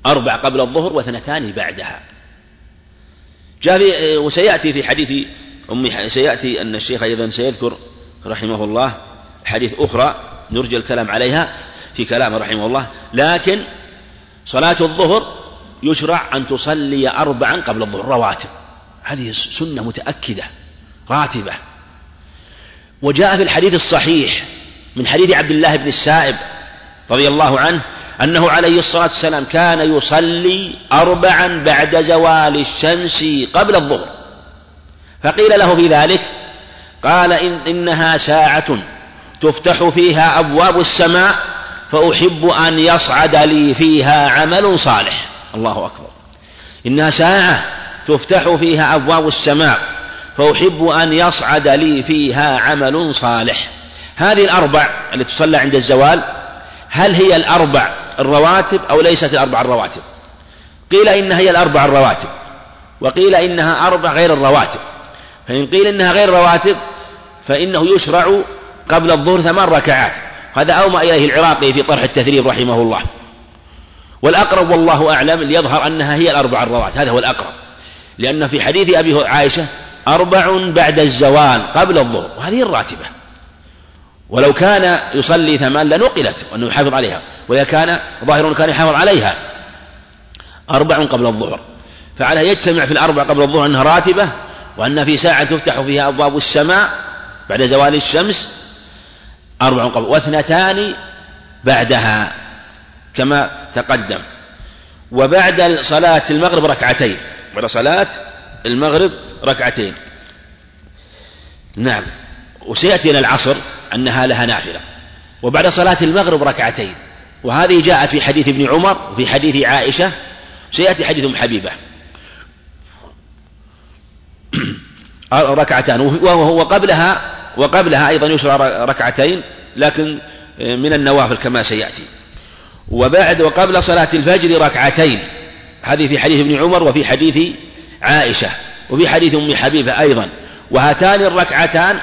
أربع قبل الظهر واثنتان بعدها. جاء في وسيأتي في حديث أم سيأتي أن الشيخ أيضا سيذكر رحمه الله حديث أخرى نرجى الكلام عليها في كلامه رحمه الله. لكن صلاة الظهر يشرع أن تصلي أربعا قبل الظهر رواتب. هذه سنة متأكدة راتبة. وجاء في الحديث الصحيح من حديث عبد الله بن السائب رضي الله عنه أنه عليه الصلاة والسلام كان يصلي أربعا بعد زوال الشمس قبل الظهر. فقيل له في ذلك قال إن إنها ساعة تفتح فيها أبواب السماء فأحب أن يصعد لي فيها عمل صالح. الله أكبر. إنها ساعة تفتح فيها أبواب السماء فأحب أن يصعد لي فيها عمل صالح. هذه الأربع التي تصلى عند الزوال هل هي الأربع الرواتب أو ليست الأربع الرواتب؟ قيل إنها هي الأربع الرواتب وقيل إنها أربع غير الرواتب. فإن قيل إنها غير رواتب فإنه يشرع قبل الظهر ثمان ركعات. هذا أومأ إليه العراقي في طرح التثريب رحمه الله. والأقرب والله أعلم ليظهر أنها هي الأربع الرواتب هذا هو الأقرب. لأن في حديث أبي عائشة أربع بعد الزوال قبل الظهر وهذه الراتبة. ولو كان يصلي ثمان لنقلت وأنه يحافظ عليها وإذا كان ظاهر كان يحافظ عليها. أربع قبل الظهر. فعلى يجتمع في الأربع قبل الظهر أنها راتبة وأن في ساعة تفتح فيها أبواب السماء بعد زوال الشمس أربع قبل واثنتان بعدها. كما تقدم. وبعد صلاة المغرب ركعتين. بعد صلاة المغرب ركعتين. نعم. وسيأتي إلى العصر أنها لها نافلة. وبعد صلاة المغرب ركعتين. وهذه جاءت في حديث ابن عمر وفي حديث عائشة. سيأتي حديث أم حبيبة. ركعتان. وهو قبلها وقبلها أيضا يشرع ركعتين لكن من النوافل كما سيأتي. وبعد وقبل صلاة الفجر ركعتين. هذه في حديث ابن عمر وفي حديث عائشة وفي حديث أم حبيبة أيضا. وهاتان الركعتان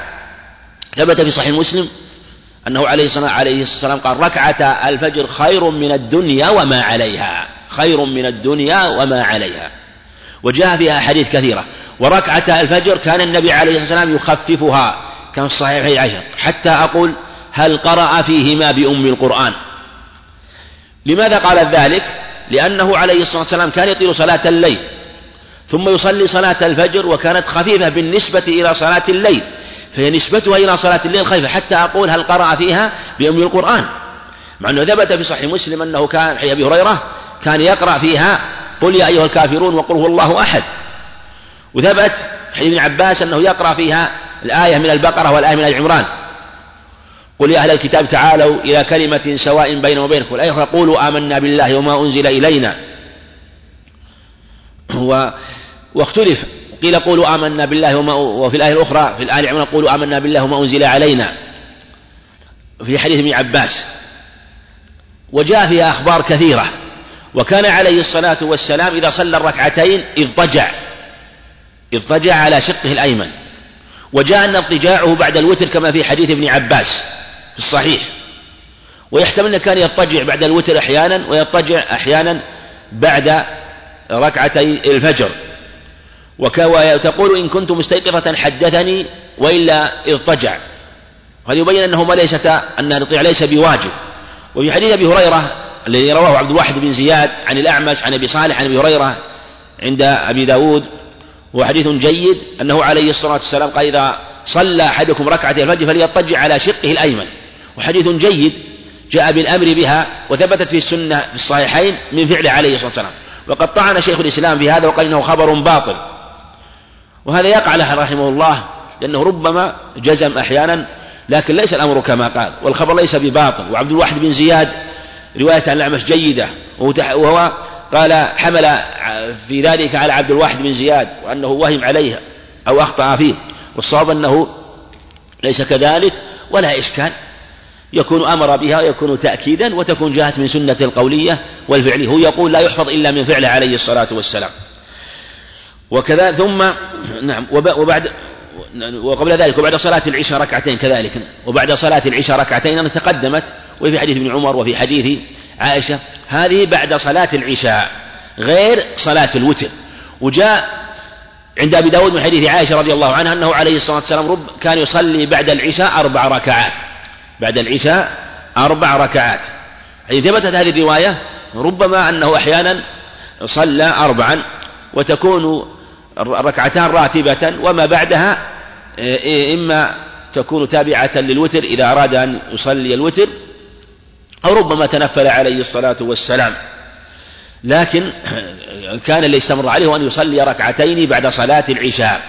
ثبت في صحيح مسلم أنه عليه الصلاة عليه السلام قال ركعة الفجر خير من الدنيا وما عليها. خير من الدنيا وما عليها. وجاء فيها أحاديث كثيرة. وركعة الفجر كان النبي عليه الصلاة والسلام يخففها. كان في صحيح عائشة حتى أقول هل قرأ فيهما بأم القرآن؟ لماذا قال ذلك؟ لأنه عليه الصلاة والسلام كان يطيل صلاة الليل ثم يصلي صلاة الفجر وكانت خفيفة بالنسبة إلى صلاة الليل فهي نسبتها إلى صلاة الليل خفيفة حتى أقول هل قرأ فيها بأم القرآن مع أنه ثبت في صحيح مسلم أنه كان حي أبي هريرة كان يقرأ فيها قل يا أيها الكافرون وقل هو الله أحد. وثبت حديث ابن عباس أنه يقرأ فيها الآية من البقرة والآية من العمران. قل يا أهل الكتاب تعالوا إلى كلمة سواء بيننا وبينكم. الآية قولوا آمنا بالله وما أنزل إلينا. و واختلف. قيل قولوا آمنا بالله وما وفي الآية الأخرى في الآية العمران قولوا آمنا بالله وما أنزل علينا. في حديث ابن عباس. وجاء فيها أخبار كثيرة. وكان عليه الصلاة والسلام إذا صلى الركعتين اضطجع. اضطجع على شقه الأيمن. وجاء أن اضطجاعه بعد الوتر كما في حديث ابن عباس. الصحيح. ويحتمل أنه كان يضطجع بعد الوتر أحيانا ويضطجع أحيانا بعد ركعتي الفجر. وتقول إن كنت مستيقظة حدثني وإلا اضطجع. هذا يبين أنه ما ليست أن الاضطجاع ليس بواجب. وفي حديث أبي هريرة الذي رواه عبد الواحد بن زياد عن الأعمش عن أبي صالح عن أبي هريرة عند أبي داود وحديث حديث جيد أنه عليه الصلاة والسلام قال إذا صلى أحدكم ركعتي الفجر فليضطجع على شقه الأيمن. وحديث جيد جاء بالأمر بها وثبتت في السنة في الصحيحين من فعله عليه الصلاة والسلام. وقد طعن شيخ الإسلام في هذا وقال إنه خبر باطل. وهذا يقع له رحمه الله لأنه ربما جزم أحيانا لكن ليس الأمر كما قال. والخبر ليس بباطل. وعبد الواحد بن زياد رواية عن الأعمش جيدة. وهو قال حمل في ذلك على عبد الواحد بن زياد وأنه وهم عليها أو أخطأ فيه. والصواب أنه ليس كذلك ولا إشكال. يكون أمر بها ويكون تأكيدا وتكون جاءت من سنة القولية والفعلية هو يقول لا يحفظ إلا من فعله عليه الصلاة والسلام. وكذا ثم نعم وبعد وقبل ذلك وبعد صلاة العشاء ركعتين كذلك. وبعد صلاة العشاء ركعتين أنا تقدمت وفي حديث ابن عمر وفي حديث عائشة هذه بعد صلاة العشاء غير صلاة الوتر. وجاء عند أبي داود من حديث عائشة رضي الله عنها أنه عليه الصلاة والسلام رب كان يصلي بعد العشاء أربع ركعات. بعد العشاء أربع ركعات. حيث ثبتت هذه الرواية ربما أنه أحيانا صلى أربعا وتكون الركعتان راتبة وما بعدها إيه، إما تكون تابعة للوتر إذا أراد أن يصلي الوتر أو ربما تنفل عليه الصلاة والسلام. لكن كان اللي استمر عليه أن يصلي ركعتين بعد صلاة العشاء.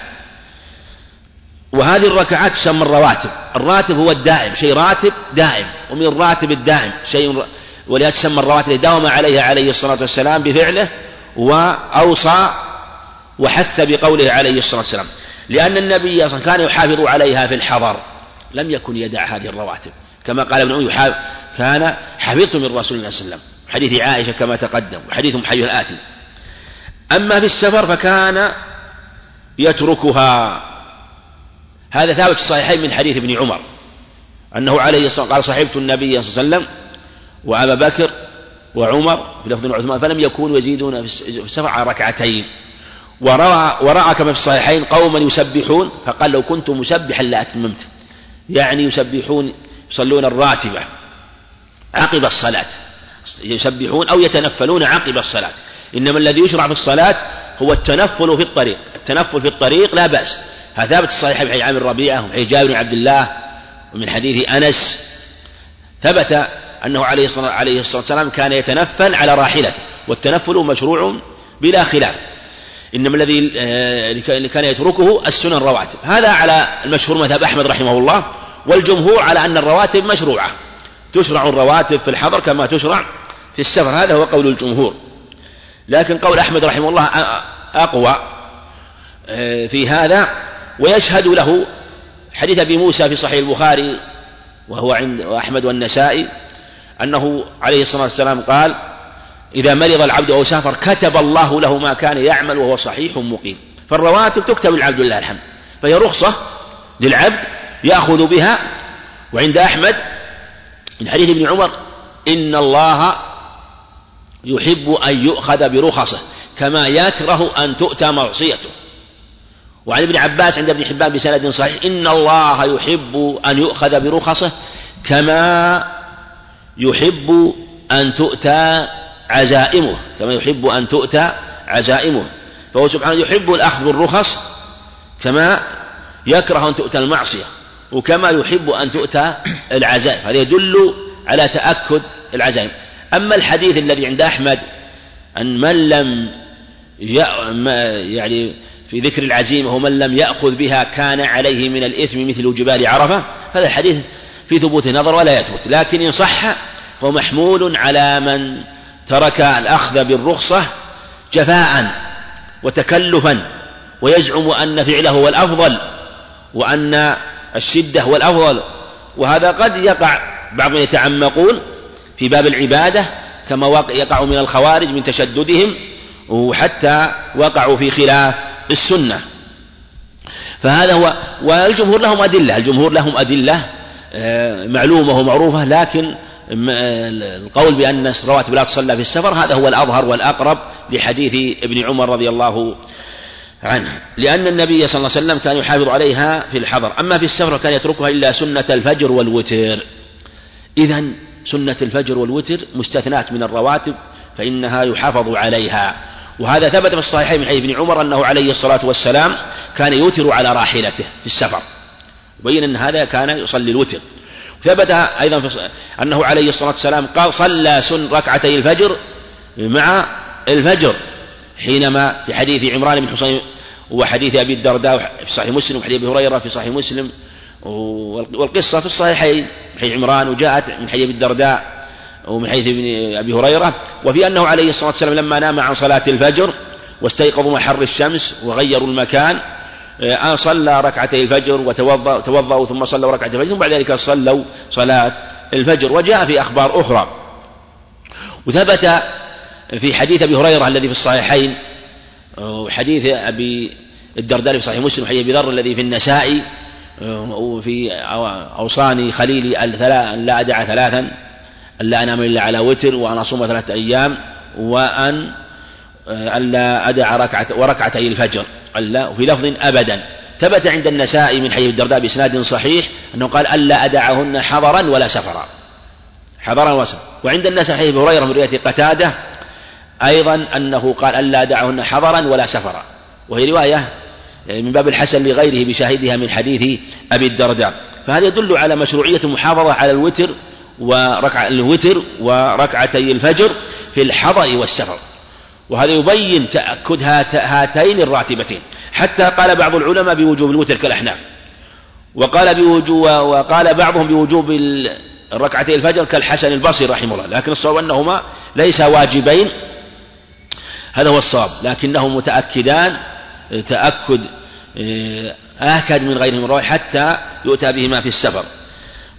وهذه الركعات تسمى الرواتب. الراتب هو الدائم شيء راتب دائم. ومن الراتب الدائم شيء ولهذا تسمى الرواتب داوم عليها عليه الصلاة والسلام بفعله وأوصى وحث بقوله عليه الصلاة والسلام. لأن النبي صلى كان يحافظ عليها في الحضر. لم يكن يدع هذه الرواتب. كما قال ابن عمر كان حفظت من رسول الله صلى الله عليه وسلم. حديث عائشة كما تقدم وحديث محي الآتي أما في السفر فكان يتركها. هذا ثابت في الصحيحين من حديث ابن عمر أنه عليه الصلاة قال صحبت النبي صلى الله عليه وسلم وأبا بكر وعمر في لفظ عثمان فلم يكونوا يزيدون في السفر على ركعتين. ورأى, ورأى كما في الصحيحين قوما يسبحون فقال لو كنت مسبحا لأتممت. يعني يسبحون يصلون الراتبة عقب الصلاة. يسبحون أو يتنفلون عقب الصلاة. إنما الذي يشرع في الصلاة هو التنفل في الطريق. التنفل في الطريق لا بأس. هذا ثابت الصحيح في عامر ربيعة وفي جابر بن عبد الله ومن حديث أنس. ثبت أنه عليه الصلاة, عليه الصلاة والسلام كان يتنفل على راحلته والتنفل مشروع بلا خلاف. إنما الذي آه، كان يتركه السنن الرواتب هذا على المشهور مذهب أحمد رحمه الله والجمهور على أن الرواتب مشروعة. تشرع الرواتب في الحضر كما تشرع في السفر. هذا هو قول الجمهور. لكن قول أحمد رحمه الله أقوى آه، في هذا ويشهد له حديث أبي موسى في صحيح البخاري وهو عند أحمد والنسائي أنه عليه الصلاة والسلام قال إذا مرض العبد أو سافر كتب الله له ما كان يعمل وهو صحيح مقيم. فالرواتب تكتب للعبد لله الحمد فهي رخصة للعبد يأخذ بها وعند أحمد من حديث ابن عمر إن الله يحب أن يؤخذ برخصه كما يكره أن تؤتى معصيته. وعن ابن عباس عند ابن حبان بسند صحيح. إن الله يحب أن يؤخذ برخصه كما يحب أن تؤتى عزائمه كما يحب أن تؤتى عزائمه. فهو سبحانه يحب الأخذ بالرخص كما يكره أن تؤتى المعصية وكما يحب أن تؤتى العزائم. هذا يدل على تأكد العزائم. أما الحديث الذي عند أحمد أن من لم يعني في ذكر العزيمة ومن لم يأخذ بها كان عليه من الإثم مثل جبال عرفة هذا الحديث في ثبوت نظر ولا يثبت لكن إن صح فهو محمول على من ترك الأخذ بالرخصة جفاء وتكلفا ويزعم أن فعله هو الأفضل وأن الشدة هو الأفضل وهذا قد يقع بعضهم يتعمقون في باب العبادة كما يقع من الخوارج من تشددهم وحتى وقعوا في خلاف السنة. فهذا هو والجمهور لهم أدلة الجمهور لهم أدلة آه، معلومة ومعروفة لكن القول بأن الرواتب لا تصلى في السفر هذا هو الأظهر والأقرب لحديث ابن عمر رضي الله عنه. لأن النبي صلى الله عليه وسلم كان يحافظ عليها في الحضر أما في السفر كان يتركها إلا سنة الفجر والوتر. إذا سنة الفجر والوتر مستثنات من الرواتب فإنها يحافظ عليها. وهذا ثبت في الصحيحين من حديث ابن عمر أنه عليه الصلاة والسلام كان يوتر على راحلته في السفر. وبين أن هذا كان يصلي الوتر. ثبت أيضا في أنه عليه الصلاة والسلام قال صلى سن ركعتي الفجر مع الفجر. حينما في حديث عمران بن حسين وحديث أبي الدرداء في صحيح مسلم وحديث أبي هريرة في صحيح مسلم. والقصة في الصحيحين حيث عمران وجاءت من حيث الدرداء. ومن حيث ابن أبي هريرة وفي أنه عليه الصلاة والسلام لما نام عن صلاة الفجر واستيقظوا من حر الشمس وغيروا المكان آه، صلى ركعتي الفجر وتوضأ توضأوا ثم صلوا ركعتي الفجر ثم بعد ذلك صلوا صلاة الفجر وجاء في أخبار أخرى. وثبت في حديث أبي هريرة الذي في الصحيحين وحديث أبي الدرداء في صحيح مسلم حديث أبي ذر الذي في النسائي وفي أوصاني خليلي لا أدع ثلاثا. أن لا أنام إلا على وتر وأن أصوم ثلاثة أيام وأن ألا أدع ركعة وركعتي الفجر ألا وفي لفظ أبدا. ثبت عند النسائي من حديث الدرداء بإسناد صحيح أنه قال ألا أدعهن حضرا ولا سفرا. حضرا وسفرا وعند النسائي حديث هريرة من رواية قتادة أيضا أنه قال ألا أدعهن حضرا ولا سفرا. وهي رواية من باب الحسن لغيره بشاهدها من حديث أبي الدرداء. فهذا يدل على مشروعية المحافظة على الوتر وركع الوتر وركعتي الفجر في الحضر والسفر. وهذا يبين تأكد هاتين الراتبتين. حتى قال بعض العلماء بوجوب الوتر كالأحناف. وقال بوجوب وقال بعضهم بوجوب ركعتي الفجر كالحسن البصري رحمه الله. لكن الصواب أنهما ليس واجبين. هذا هو الصواب. لكنه متأكدان تأكد آه، آكد من غيرهم. حتى يؤتى بهما في السفر.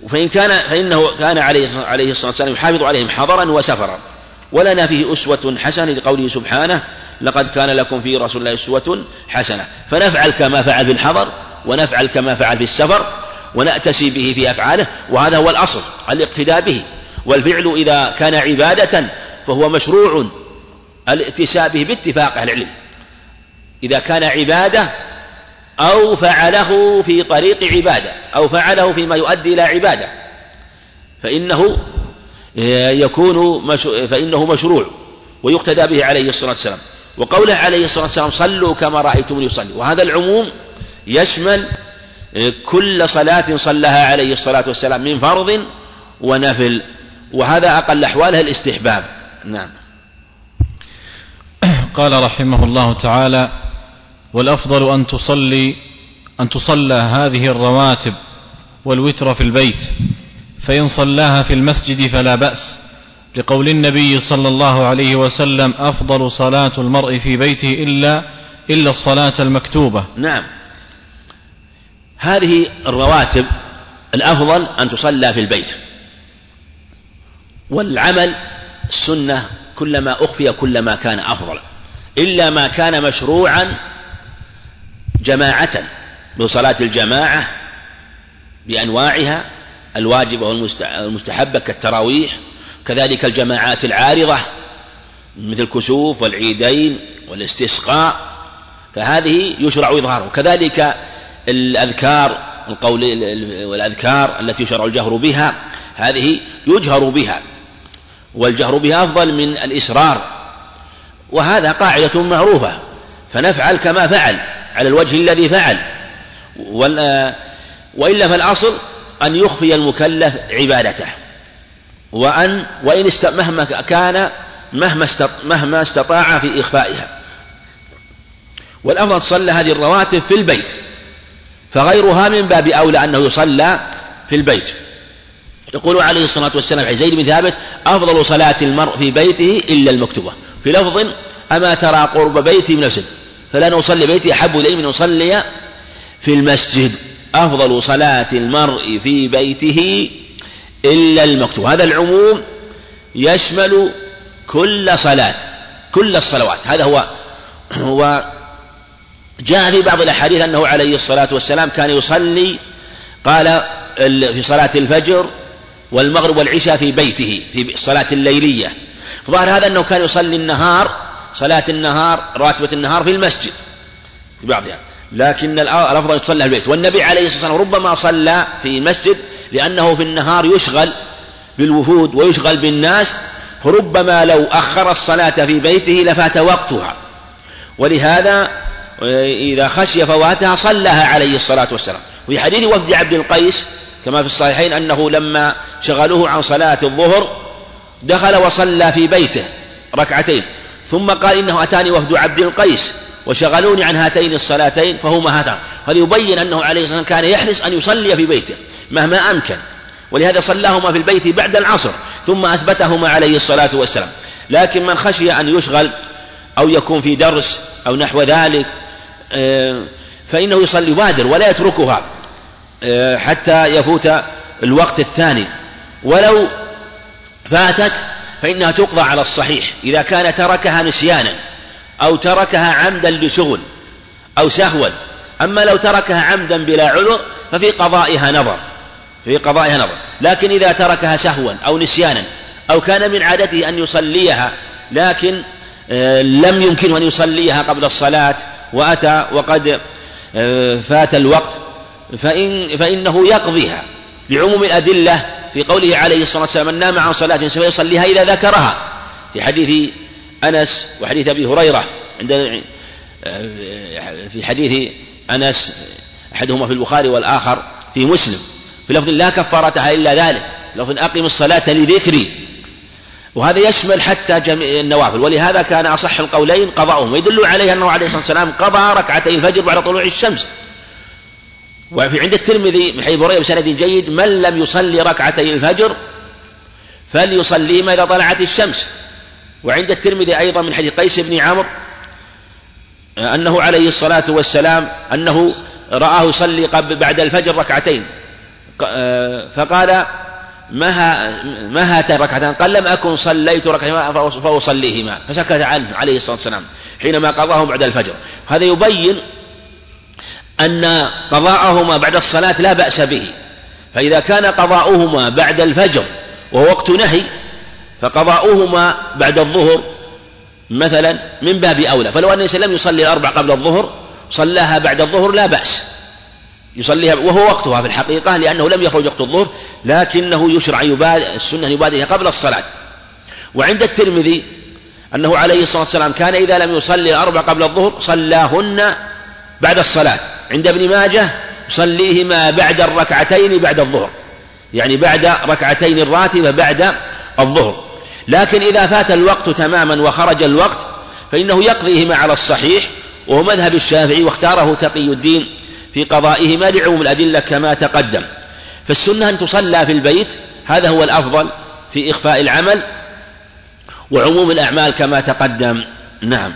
فإن كان فإنه كان عليه عليه الصلاة والسلام يحافظ عليهم حضرا وسفرا. ولنا فيه أسوة حسنة لقوله سبحانه لقد كان لكم في رسول الله أسوة حسنة. فنفعل كما فعل في الحضر ونفعل كما فعل في السفر ونأتسي به في أفعاله وهذا هو الأصل الاقتداء به. والفعل إذا كان عبادة فهو مشروع الائتساء به باتفاق أهل العلم. إذا كان عبادة أو فعله في طريق عبادة أو فعله فيما يؤدي إلى عبادة. فإنه يكون فإنه مشروع ويقتدى به عليه الصلاة والسلام. وقوله عليه الصلاة والسلام صلوا كما رأيتم يصلي وهذا العموم يشمل كل صلاة صلىها عليه الصلاة والسلام من فرض ونفل. وهذا أقل أحوالها الاستحباب. نعم. قال رحمه الله تعالى والأفضل أن تصلي أن تصلى هذه الرواتب والوتر في البيت فإن صلاها في المسجد فلا بأس. لقول النبي صلى الله عليه وسلم أفضل صلاة المرء في بيته إلا إلا الصلاة المكتوبة. نعم. هذه الرواتب الأفضل أن تصلى في البيت. والعمل السنة كلما أخفي كلما كان أفضل. إلا ما كان مشروعا جماعة بصلاة الجماعة بأنواعها الواجبة والمستحبة كالتراويح كذلك الجماعات العارضة مثل الكسوف والعيدين والاستسقاء فهذه يشرع إظهاره كذلك الأذكار القول والأذكار التي يشرع الجهر بها هذه يجهر بها والجهر بها أفضل من الإسرار وهذا قاعدة معروفة فنفعل كما فعل. على الوجه الذي فعل. وإلا فالأصل أن يخفي المكلف عبادته. وأن وإن است مهما كان مهما مهما استطاع في إخفائها. والأفضل تصلى هذه الرواتب في البيت. فغيرها من باب أولى أنه يصلى في البيت. يقول عليه الصلاة والسلام عن زيد بن ثابت أفضل صلاة المرء في بيته إلا المكتوبة. في لفظ أما ترى قرب بيتي من المسجد فلا نصلي بيتي أحب إلي من أصلي في المسجد. أفضل صلاة المرء في بيته إلا المكتوب. هذا العموم يشمل كل صلاة كل الصلوات. هذا هو هو جاء في بعض الأحاديث أنه عليه الصلاة والسلام كان يصلي قال في صلاة الفجر والمغرب والعشاء في بيته في الصلاة الليلية. فظهر هذا أنه كان يصلي النهار صلاة النهار راتبة النهار في المسجد في بعضها. لكن الأفضل تصلى في البيت. والنبي عليه الصلاة والسلام ربما صلى في المسجد لأنه في النهار يشغل بالوفود ويشغل بالناس فربما لو أخر الصلاة في بيته لفات وقتها. ولهذا إذا خشي فواتها صلىها عليه الصلاة والسلام. وفي حديث وفد عبد القيس كما في الصحيحين أنه لما شغلوه عن صلاة الظهر دخل وصلى في بيته ركعتين. ثم قال إنه أتاني وفد عبد القيس وشغلوني عن هاتين الصلاتين فهما هاتان هذا. يبين أنه عليه الصلاة والسلام كان يحرص أن يصلي في بيته مهما أمكن. ولهذا صلاهما في البيت بعد العصر ثم أثبتهما عليه الصلاة والسلام. لكن من خشي أن يشغل أو يكون في درس أو نحو ذلك آه، فإنه يصلي بادر ولا يتركها آه، حتى يفوت الوقت الثاني. ولو فاتت فإنها تقضى على الصحيح. إذا كان تركها نسيانا أو تركها عمدا لشغل أو سهوا أما لو تركها عمدا بلا عذر ففي قضائها نظر. في قضائها نظر. لكن إذا تركها سهوا أو نسيانا أو كان من عادته أن يصليها لكن آه، لم يمكنه أن يصليها قبل الصلاة وأتى وقد آه، فات الوقت فإن فإنه يقضيها لعموم الأدلة في قوله عليه الصلاة والسلام من نام عن صلاة فيصليها إذا ذكرها. في حديث أنس وحديث أبي هريرة عند في حديث أنس أحدهما في البخاري والآخر في مسلم. في لفظ لا كفارتها إلا ذلك لفظ أقم الصلاة لذكري. وهذا يشمل حتى جميع النوافل ولهذا كان أصح القولين قضاؤهم. ويدل عليه أنه عليه الصلاة والسلام قضى ركعتي الفجر بعد طلوع الشمس. وفي عند الترمذي من حديث هريرة بسند جيد من لم يصلي ركعتي الفجر فليصليهما إذا طلعت الشمس. وعند الترمذي أيضا من حديث قيس بن عمرو أنه عليه الصلاة والسلام أنه رآه يصلي بعد الفجر ركعتين. فقال ما ما ركعتان قال لم أكن صليت ركعتين فأصليهما. فسكت عنه عليه الصلاة والسلام حينما قضاه بعد الفجر. هذا يبين أن قضاءهما بعد الصلاة لا بأس به. فإذا كان قضاؤهما بعد الفجر وهو وقت نهي فقضاؤهما بعد الظهر مثلا من باب أولى. فلو أن الإنسان لم يصلي الأربع قبل الظهر صلاها بعد الظهر لا بأس. يصليها وهو وقتها في الحقيقة لأنه لم يخرج وقت الظهر لكنه يشرع يبادر السنة يبادرها قبل الصلاة. وعند الترمذي أنه عليه الصلاة والسلام كان إذا لم يصلي الأربع قبل الظهر صلاهن بعد الصلاة. عند ابن ماجه يصليهما بعد الركعتين بعد الظهر. يعني بعد ركعتين الراتبة بعد الظهر. لكن إذا فات الوقت تماما وخرج الوقت فإنه يقضيهما على الصحيح وهو مذهب الشافعي واختاره تقي الدين في قضائهما لعموم الأدلة كما تقدم. فالسنة أن تصلى في البيت هذا هو الأفضل في إخفاء العمل وعموم الأعمال كما تقدم. نعم.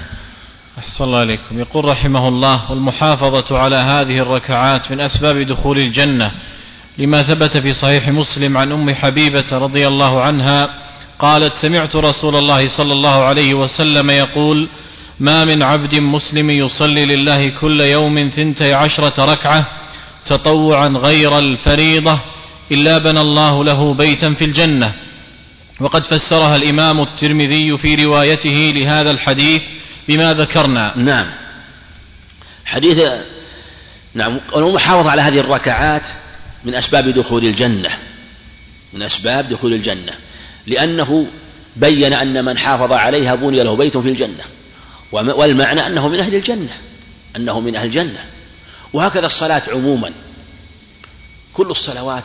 أحسن الله عليكم. يقول رحمه الله والمحافظة على هذه الركعات من أسباب دخول الجنة لما ثبت في صحيح مسلم عن أم حبيبة رضي الله عنها قالت سمعت رسول الله صلى الله عليه وسلم يقول ما من عبد مسلم يصلي لله كل يوم ثنتي عشرة ركعة تطوعا غير الفريضة إلا بنى الله له بيتا في الجنة وقد فسرها الإمام الترمذي في روايته لهذا الحديث بما ذكرنا. نعم. حديث نعم والمحافظة على هذه الركعات من أسباب دخول الجنة. من أسباب دخول الجنة. لأنه بين أن من حافظ عليها بني له بيت في الجنة. والمعنى أنه من أهل الجنة. أنه من أهل الجنة. وهكذا الصلاة عموما. كل الصلوات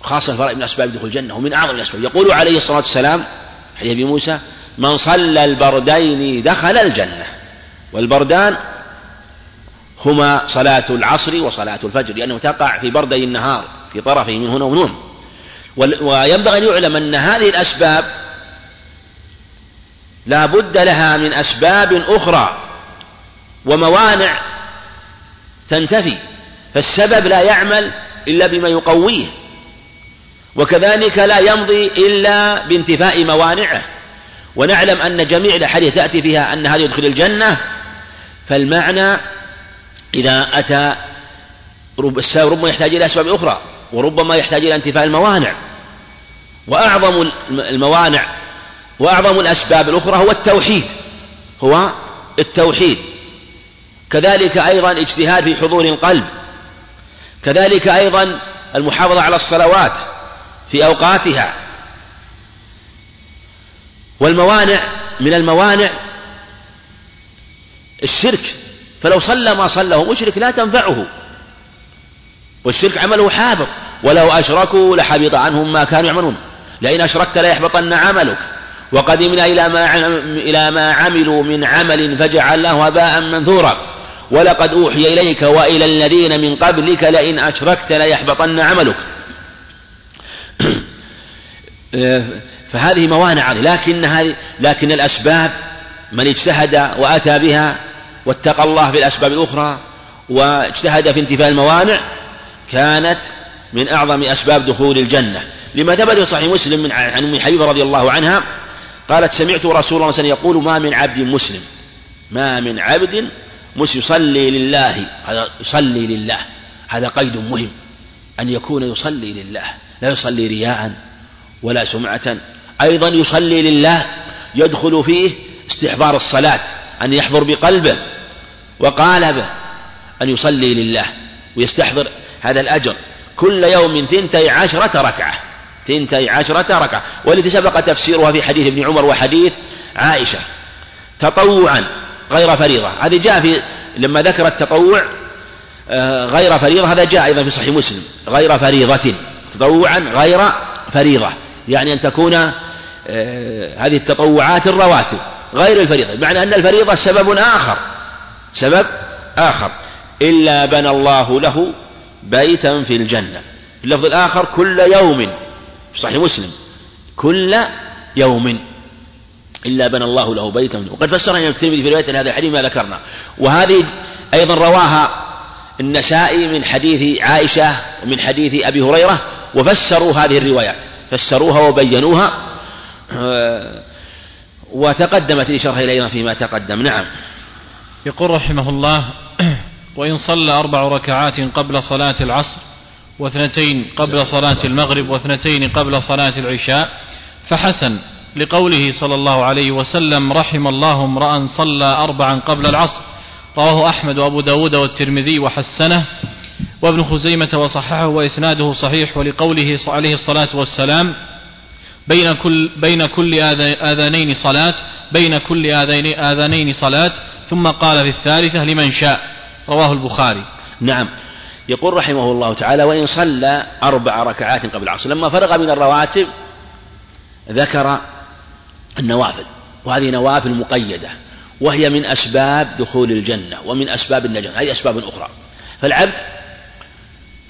خاصة الفرائض من أسباب دخول الجنة ومن أعظم الأسباب. يقول عليه الصلاة والسلام حديث أبي موسى من صلى البردين دخل الجنة. والبردان هما صلاة العصر وصلاة الفجر لأنه تقع في بردي النهار في طرفه من هنا ومن هنا. وينبغي أن يعلم أن هذه الأسباب لا بد لها من أسباب أخرى وموانع تنتفي فالسبب لا يعمل إلا بما يقويه وكذلك لا يمضي إلا بانتفاء موانعه. ونعلم أن جميع الأحاديث تأتي فيها أن هذا يدخل الجنة فالمعنى إذا أتى ربما يحتاج إلى أسباب أخرى وربما يحتاج إلى انتفاء الموانع. وأعظم الموانع وأعظم الأسباب الأخرى هو التوحيد هو التوحيد. كذلك أيضا اجتهاد في حضور القلب كذلك أيضا المحافظة على الصلوات في أوقاتها والموانع من الموانع الشرك. فلو صلى ما صلى مشرك لا تنفعه. والشرك عمله حابط. ولو أشركوا لحبط عنهم ما كانوا يعملون. لئن أشركت ليحبطن عملك. وقدمنا إلى ما إلى ما عملوا من عمل فجعلناه هباء منثورا. ولقد أوحي إليك وإلى الذين من قبلك لئن أشركت ليحبطن عملك. فهذه موانع لكن هذه لكن الأسباب من اجتهد وأتى بها واتقى الله في الأسباب الأخرى واجتهد في انتفاء الموانع كانت من أعظم أسباب دخول الجنة. لما ثبت في صحيح مسلم من عن أم حبيبة رضي الله عنها قالت سمعت رسول الله صلى الله عليه وسلم يقول ما من عبد مسلم ما من عبد مسلم يصلي لله. هذا يصلي لله هذا قيد مهم أن يكون يصلي لله لا يصلي رياء. ولا سمعة. أيضا يصلي لله يدخل فيه استحضار الصلاة أن يحضر بقلبه وقالبه أن يصلي لله ويستحضر هذا الأجر. كل يوم ثنتي عشرة ركعة ثنتي عشرة ركعة. والتي سبق تفسيرها في حديث ابن عمر وحديث عائشة. تطوعا غير فريضة. هذه جاء في لما ذكر التطوع آه، غير فريضة هذا جاء أيضا في صحيح مسلم. غير فريضة تطوعا غير فريضة. يعني أن تكون آه، هذه التطوعات الرواتب غير الفريضة بمعنى أن الفريضة سبب آخر سبب آخر إلا بنى الله له بيتا في الجنة. في اللفظ الآخر كل يوم صحيح مسلم كل يوم إلا بنى الله له بيتا. وقد فسرها الإمام الترمذي في رواية هذا الحديث ما ذكرنا. وهذه أيضا رواها النسائي من حديث عائشة ومن حديث أبي هريرة وفسروا هذه الروايات. فسروها وبينوها وتقدمت الإشارة إليها فيما تقدم. نعم. يقول رحمه الله وإن صلى أربع ركعات قبل صلاة العصر واثنتين قبل صلاة المغرب واثنتين قبل صلاة العشاء فحسن لقوله صلى الله عليه وسلم رحم الله امرأ صلى أربعا قبل العصر. رواه أحمد وأبو داود والترمذي وحسنه. وابن خزيمة وصححه وإسناده صحيح ولقوله عليه الصلاة والسلام بين كل بين كل آذانين صلاة بين كل آذانين صلاة ثم قال في الثالثة لمن شاء. رواه البخاري. نعم. يقول رحمه الله تعالى وإن صلى أربع ركعات قبل العصر لما فرغ من الرواتب ذكر النوافل وهذه نوافل مقيدة وهي من أسباب دخول الجنة ومن أسباب النجاة هذه أسباب أخرى. فالعبد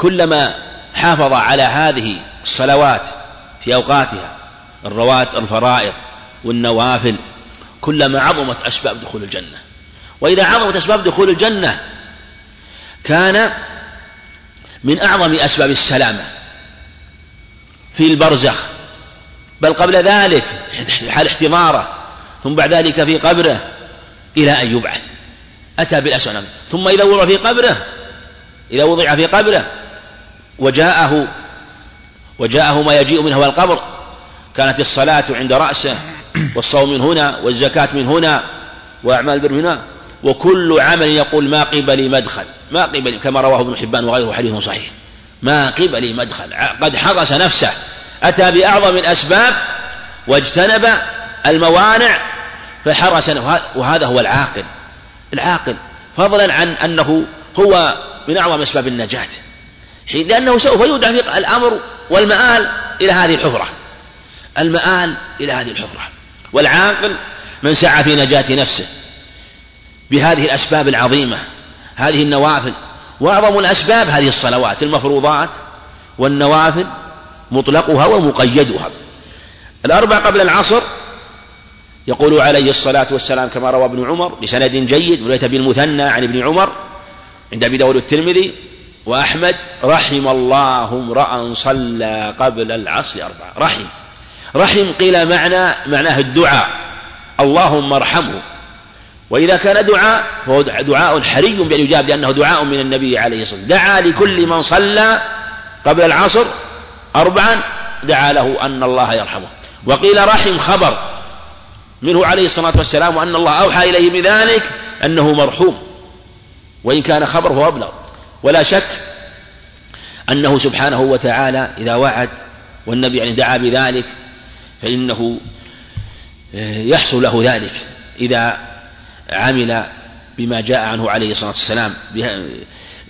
كلما حافظ على هذه الصلوات في أوقاتها الروات الفرائض والنوافل كلما عظمت أسباب دخول الجنة. وإذا عظمت أسباب دخول الجنة كان من أعظم أسباب السلامة في البرزخ. بل قبل ذلك حال احتضاره ثم بعد ذلك في قبره إلى أن يبعث. أتى بالأسنان ثم إذا وضع في قبره إذا وضع في قبره وجاءه وجاءه ما يجيء منه القبر. كانت الصلاة عند رأسه والصوم من هنا والزكاة من هنا وأعمال البر من هنا. وكل عمل يقول ما قبلي مدخل. ما قبلي كما رواه ابن حبان وغيره حديث صحيح. ما قبلي مدخل. قد حرس نفسه. أتى بأعظم الأسباب واجتنب الموانع فحرس وهذا هو العاقل. العاقل فضلا عن أنه هو من أعظم أسباب النجاة. حين لأنه سوف يودع في الأمر والمآل إلى هذه الحفرة. المآل إلى هذه الحفرة. والعاقل من سعى في نجاة نفسه بهذه الأسباب العظيمة هذه النوافل. وأعظم الأسباب هذه الصلوات المفروضات والنوافل مطلقها ومقيدها. الأربع قبل العصر يقول عليه الصلاة والسلام كما روى ابن عمر بسند جيد وليت بالمثنى عن ابن عمر عند أبي داود الترمذي وأحمد رحم الله امرأ صلى قبل العصر أربعة. رحم. رحم قيل معنى معناه الدعاء. اللهم ارحمه. وإذا كان دعاء فهو دعاء حري بأن يجاب لأنه دعاء من النبي عليه الصلاة والسلام. دعا لكل من صلى قبل العصر أربعا دعا له أن الله يرحمه. وقيل رحم خبر منه عليه الصلاة والسلام وأن الله أوحى إليه بذلك أنه مرحوم. وإن كان خبره أبلغ. ولا شك أنه سبحانه وتعالى إذا وعد والنبي يعني دعا بذلك فإنه آه، يحصل له ذلك إذا عمل بما جاء عنه عليه الصلاة والسلام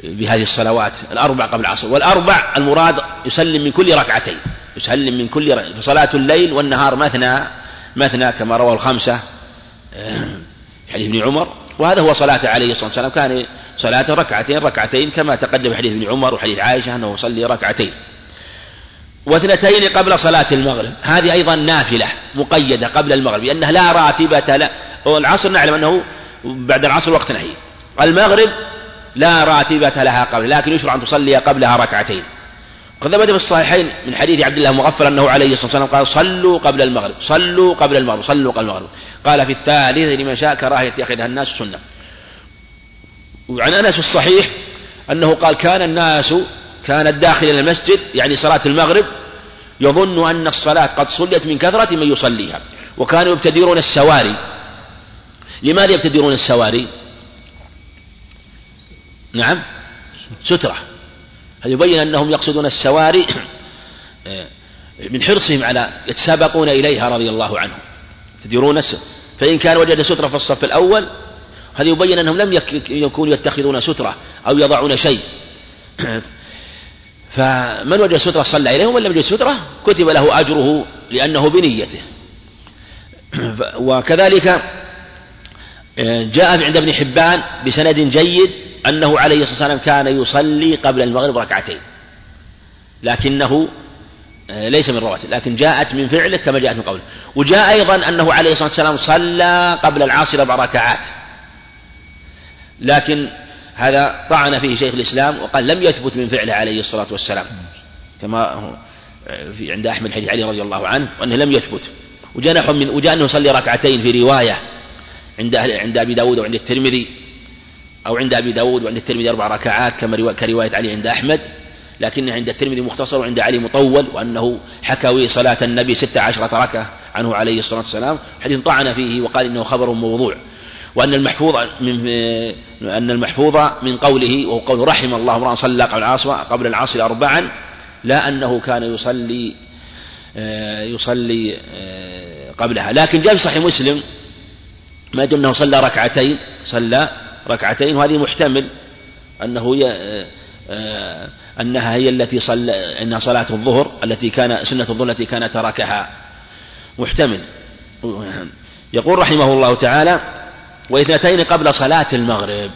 بهذه الصلوات الأربع قبل العصر. والأربع المراد يسلم من كل ركعتين يسلم من كل ركعتين فصلاة الليل والنهار مثنى مثنى كما روى الخمسة آه، حديث ابن عمر. وهذا هو صلاة عليه الصلاة والسلام. كان صلاة ركعتين ركعتين كما تقدم حديث ابن عمر وحديث عائشة أنه يصلي ركعتين. واثنتين قبل صلاة المغرب هذه أيضا نافلة مقيدة قبل المغرب لأنها لا راتبة لا والعصر نعلم أنه بعد العصر وقت نهي. المغرب لا راتبة لها قبل لكن يشرع أن تصلي قبلها ركعتين. قد ثبت في الصحيحين من حديث عبد الله مغفر أنه عليه الصلاة والسلام قال صلوا قبل المغرب صلوا قبل المغرب صلوا قبل المغرب. قال في الثالث لمن شاء كراهية يتخذها الناس سنة. وعن أنس الصحيح أنه قال كان الناس كان الداخل إلى المسجد يعني صلاة المغرب يظن أن الصلاة قد صليت من كثرة من يصليها وكانوا يبتدرون السواري. لماذا يبتدرون السواري؟ نعم سترة. هذا يبين أنهم يقصدون السواري؟ من حرصهم على يتسابقون إليها رضي الله عنهم. يبتدرون فإن كان وجد سترة في الصف الأول هذا يبين أنهم لم يكونوا يتخذون سترة أو يضعون شيء؟ فمن وجد سترة صلى إليه ومن لم يجد سترة كتب له أجره لأنه بنيته. وكذلك آه، جاء عند ابن حبان بسند جيد أنه عليه الصلاة والسلام كان يصلي قبل المغرب ركعتين. لكنه آه، ليس من رواتب لكن جاءت من فعله كما جاءت من قوله وجاء أيضا أنه عليه الصلاة والسلام صلى قبل العصر أربع ركعات. لكن هذا طعن فيه شيخ الإسلام وقال لم يثبت من فعله عليه الصلاة والسلام. كما في عند أحمد حديث علي رضي الله عنه وأنه لم يثبت. وجاء من وجاء أنه صلي ركعتين في رواية عند عند أبي داود وعند الترمذي أو عند أبي داود وعند الترمذي أربع ركعات كما كرواية علي عند أحمد. لكن عند الترمذي مختصر وعند علي مطول وأنه حكوي صلاة النبي ستة عشرة ركعة عنه عليه الصلاة والسلام. حديث طعن فيه وقال إنه خبر موضوع. وأن المحفوظ من أن المحفوظ من قوله وهو قول رحم الله امرأ صلى قبل العصر قبل العصر أربعا لا أنه كان يصلي آه، يصلي آه، قبلها. لكن جاء في صحيح مسلم ما يدل أنه صلى ركعتين صلى ركعتين وهذه محتمل أنه آه، أنها هي التي صلى أنها صلاة الظهر التي كان سنة الظهر التي كان تركها. محتمل. يقول رحمه الله تعالى واثنتين قبل صلاة المغرب.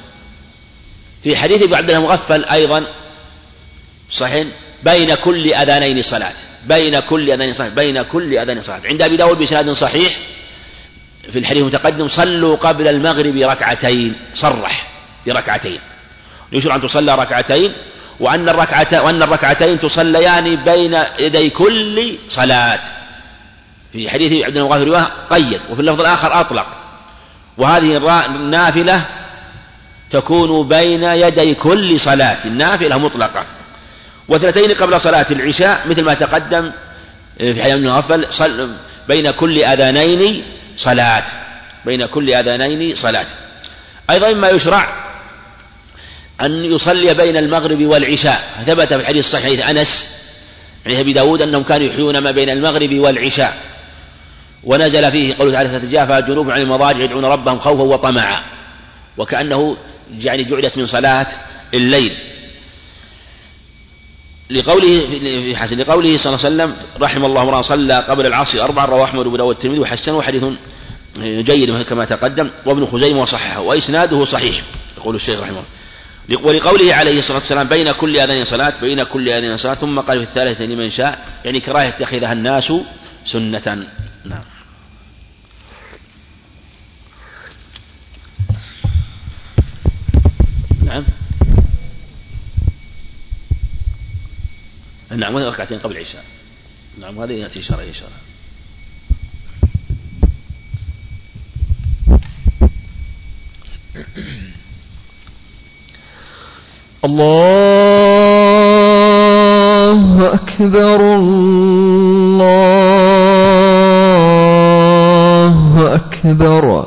في حديث ابن عبد المغفل أيضا صحيح بين كل أذانين صلاة بين كل أذانين صلاة بين كل أذانين صلاة. عند أبي داود بسناد صحيح في الحديث المتقدم صلوا قبل المغرب ركعتين صرح بركعتين. يشرع أن تصلى ركعتين وأن الركعة وأن الركعتين تصليان بين يدي كل صلاة. في حديث عبد رواية قيد وفي اللفظ الآخر أطلق. وهذه النافلة تكون بين يدي كل صلاة نافلة مطلقة. واثنتين قبل صلاة العشاء مثل ما تقدم في حديث ابن بين كل أذانين صلاة بين كل أذانين صلاة. أيضا مما يشرع أن يصلي بين المغرب والعشاء. ثبت في الحديث الصحيح أنس عن أبي داود أنهم كانوا يحيون ما بين المغرب والعشاء. ونزل فيه قوله تعالى تتجافى جنوب عن المضاجع يدعون ربهم خوفا وطمعا. وكأنه يعني جعلت من صلاة الليل. لقوله في حسن لقوله صلى الله عليه وسلم رحم الله امرأ صلى قبل العصر أربعا رواه أحمد وأبو داود والترمذي وحسنه حديث جيد كما تقدم وابن خزيمة وصححه وإسناده صحيح يقول الشيخ رحمه الله. ولقوله عليه الصلاة والسلام بين كل أذان صلاة بين كل أذان صلاة ثم قال في الثالثة لمن شاء يعني كراهة يتخذها الناس سنة. نعم. نعم. نعم هذه ركعتين قبل العشاء. نعم هذه يأتي إشارة إشارة الله أكبر الله أكبر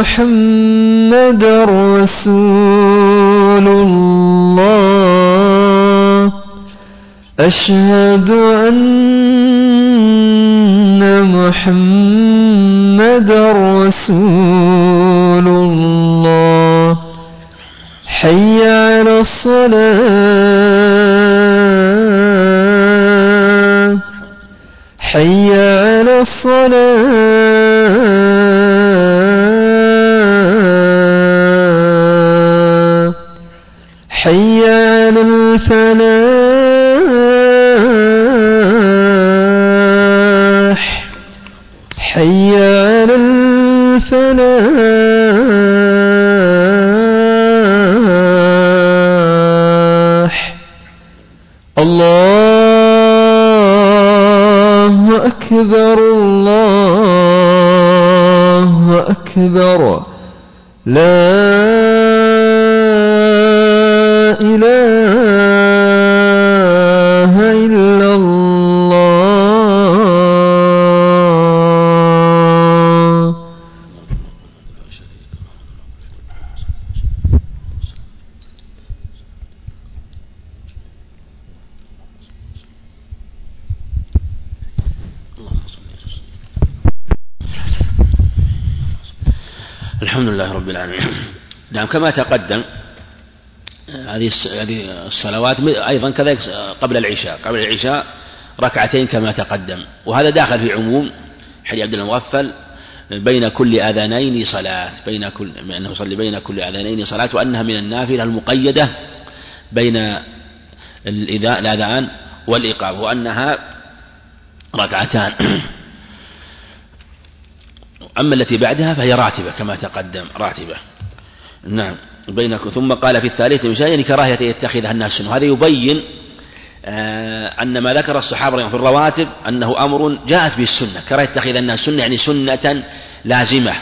محمد رسول الله. أشهد أن محمد رسول الله. حي على الصلاة. حي على الصلاة. حي على الفلاح الله أكبر الله أكبر. لا إله كما تقدم هذه الصلوات أيضا كذلك قبل العشاء قبل العشاء ركعتين كما تقدم. وهذا داخل في عموم حديث عبد المغفل بين كل آذانين صلاة بين كل أنه يصلي بين كل آذانين صلاة وأنها من النافلة المقيدة بين الأذان والإقامة وأنها ركعتان. أما التي بعدها فهي راتبة كما تقدم راتبة. نعم. بينك. ثم قال في الثالثة من شيء كراهية أن يتخذها الناس سنة وهذا يبين آه، أن ما ذكر الصحابة في الرواتب أنه أمر جاءت به السنة. كراهية يتخذ الناس سنة يعني سنة لازمة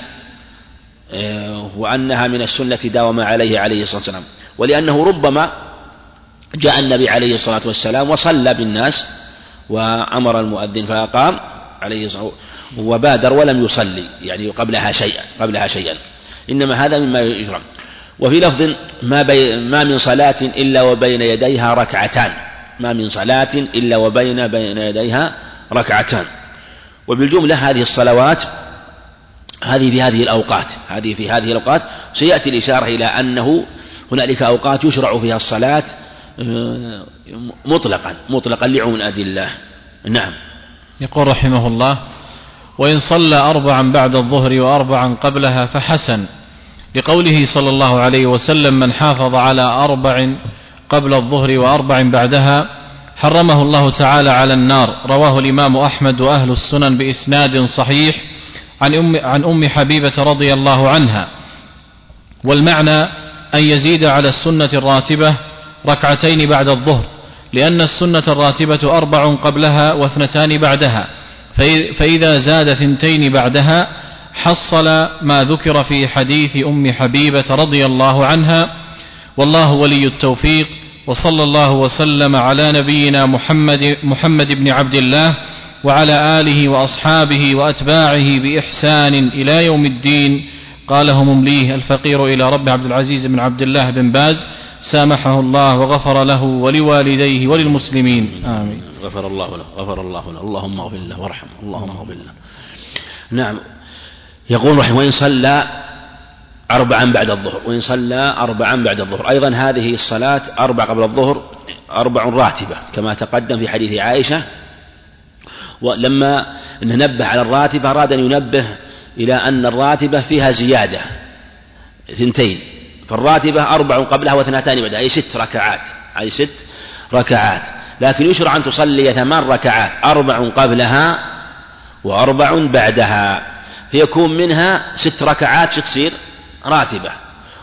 آه، وأنها من السنة داوم عليه عليه الصلاة والسلام. ولأنه ربما جاء النبي عليه الصلاة والسلام وصلى بالناس وأمر المؤذن فأقام عليه الصلاة وبادر ولم يصلي يعني قبلها شيئا قبلها شيئا. إنما هذا مما يجرم. وفي لفظ ما, بي ما من صلاة إلا وبين يديها ركعتان. ما من صلاة إلا وبين بين يديها ركعتان. وبالجملة هذه الصلوات هذه في هذه الأوقات هذه في هذه الأوقات سيأتي الإشارة إلى أنه هنالك أوقات يشرع فيها الصلاة آه، مطلقا مطلقا لعموم الأدلة. نعم. يقول رحمه الله وإن صلى أربعا بعد الظهر وأربعا قبلها فحسن. لقوله صلى الله عليه وسلم من حافظ على أربع قبل الظهر وأربع بعدها حرمه الله تعالى على النار. رواه الإمام أحمد وأهل السنن بإسناد صحيح عن أم, عن أم حبيبة رضي الله عنها. والمعنى أن يزيد على السنة الراتبة ركعتين بعد الظهر لأن السنة الراتبة أربع قبلها واثنتان بعدها. فإذا زاد ثنتين بعدها حصل ما ذكر في حديث أم حبيبة رضي الله عنها والله ولي التوفيق وصلى الله وسلم على نبينا محمد محمد بن عبد الله وعلى آله وأصحابه وأتباعه بإحسان إلى يوم الدين. قاله ممليه الفقير إلى رب عبد العزيز بن عبد الله بن باز سامحه الله وغفر له ولوالديه وللمسلمين. آمين. غفر الله له غفر الله له. اللهم اغفر له وارحمه. اللهم اغفر له. نعم. يقول رحمه وإن صلى أربعا بعد الظهر. وإن صلى أربعا بعد الظهر. أيضا هذه الصلاة أربع قبل الظهر أربع راتبة كما تقدم في حديث عائشة. ولما نبه على الراتبة أراد أن ينبه إلى أن الراتبة فيها زيادة ثنتين. فالراتبة أربع قبلها واثنتان بعدها أي ست ركعات أي ست ركعات. لكن يشرع أن تصلي ثمان ركعات أربع قبلها وأربع بعدها. فيكون منها ست ركعات شو تصير؟ راتبة.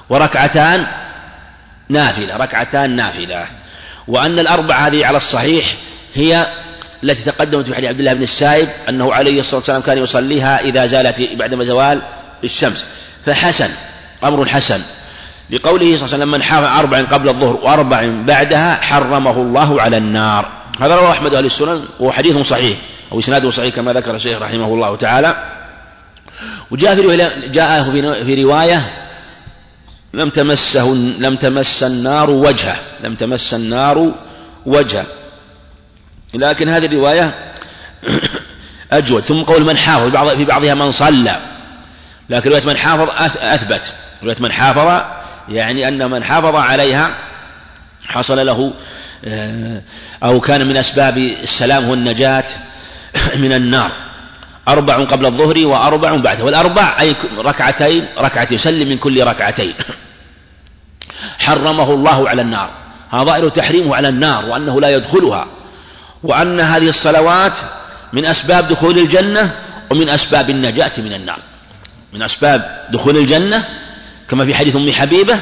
وركعتان نافلة ركعتان نافلة. وأن الأربع هذه على الصحيح هي التي تقدمت في حديث عبد الله بن السائب أنه عليه الصلاة والسلام كان يصليها إذا زالت بعد زوال الشمس. فحسن أمر حسن. لقوله صلى الله عليه وسلم من حافظ أربع قبل الظهر وأربع بعدها حرمه الله على النار. هذا رواه أحمد أهل السنن وهو حديث صحيح أو إسناده صحيح كما ذكر الشيخ رحمه الله تعالى. وجاء في جاء في رواية لم تمسه لم تمس النار وجهه. لم تمس النار وجهه. لكن هذه الرواية أجود. ثم قول من حافظ. في بعضها من صلى. لكن رواية من حافظ أثبت. رواية من حافظ يعني أن من حافظ عليها حصل له آه، أو كان من أسباب السلام والنجاة من النار. أربع قبل الظهر وأربع بعده والأربع أي ركعتين ركعة يسلم من كل ركعتين. حرمه الله على النار. هذا ظاهر تحريمه على النار وأنه لا يدخلها. وأن هذه الصلوات من أسباب دخول الجنة ومن أسباب النجاة من النار. من أسباب دخول الجنة كما في حديث أم حبيبة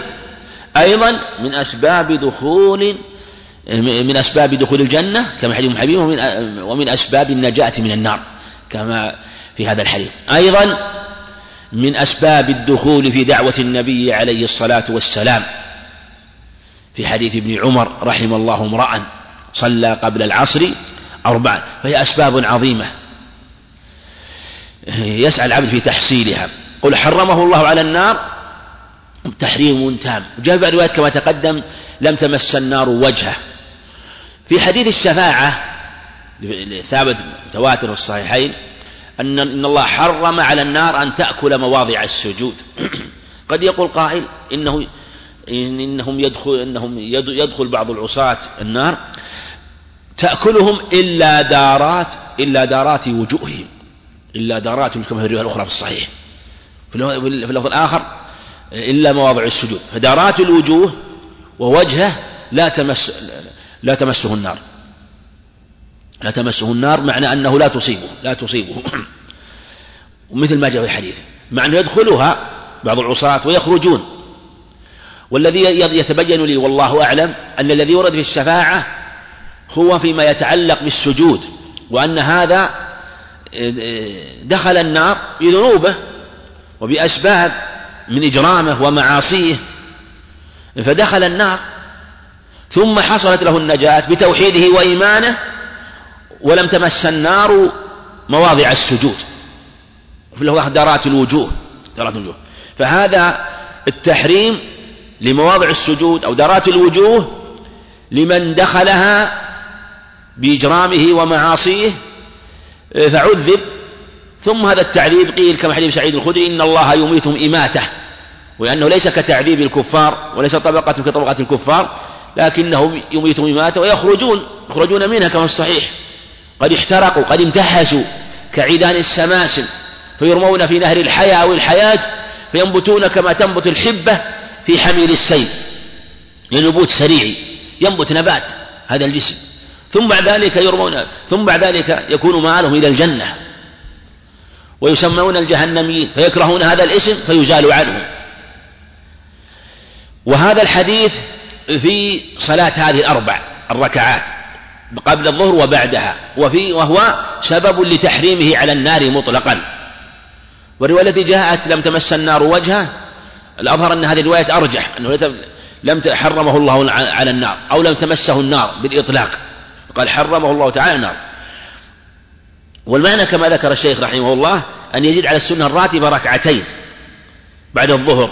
أيضا من أسباب دخول من أسباب دخول الجنة كما حديث أم حبيبة ومن, ومن أسباب النجاة من النار كما في هذا الحديث. أيضا من أسباب الدخول في دعوة النبي عليه الصلاة والسلام. في حديث ابن عمر رحم الله امرأ صلى قبل العصر أربعا فهي أسباب عظيمة. يسعى العبد في تحصيلها. قل حرمه الله على النار تحريم تام. جاء بعد روايات كما تقدم لم تمس النار وجهه. في حديث الشفاعة ثابت متواتر في الصحيحين أن إن الله حرم على النار أن تأكل مواضع السجود. قد يقول قائل إنه إنهم يدخل إنهم يدخل بعض العصاة النار تأكلهم إلا دارات إلا دارات وجوههم إلا دارات كما في الرواية الأخرى في الصحيح. في اللفظ الآخر إلا مواضع السجود. فدارات الوجوه ووجهه لا تمس لا تمسه النار. لا تمسه النار معنى أنه لا تصيبه لا تصيبه. ومثل ما جاء في الحديث. مع أنه يدخلها بعض العصاة ويخرجون. والذي يتبين لي والله أعلم أن الذي ورد في الشفاعة هو فيما يتعلق بالسجود. وأن هذا دخل النار بذنوبه وبأسباب من إجرامه ومعاصيه فدخل النار ثم حصلت له النجاة بتوحيده وإيمانه ولم تمس النار مواضع السجود في دارات الوجوه دارات الوجوه. فهذا التحريم لمواضع السجود أو دارات الوجوه لمن دخلها بإجرامه ومعاصيه فعذب ثم هذا التعذيب قيل كما حديث سعيد الخدري إن الله يميتهم إماتة وأنه ليس كتعذيب الكفار وليس طبقة كطبقة الكفار لكنه يميتهم إماتة ويخرجون يخرجون منها كما الصحيح. قد احترقوا قد امتحشوا كعيدان السماسم فيرمون في نهر الحياة أو الحيا فينبتون كما تنبت الحبة في حميل السيل لنبوت سريع ينبت نبات هذا الجسم. ثم بعد ذلك يرمون ثم بعد ذلك يكون مآلهم إلى الجنة. ويسمون الجهنميين فيكرهون هذا الاسم فيزال عنهم. وهذا الحديث في صلاة هذه الأربع الركعات قبل الظهر وبعدها وفي وهو سبب لتحريمه على النار مطلقا. والرواية التي جاءت لم تمس النار وجهه الأظهر أن هذه الرواية أرجح أنه لم حرمه الله على النار أو لم تمسه النار بالإطلاق. قال حرمه الله تعالى النار. والمعنى كما ذكر الشيخ رحمه الله أن يزيد على السنة الراتبة ركعتين بعد الظهر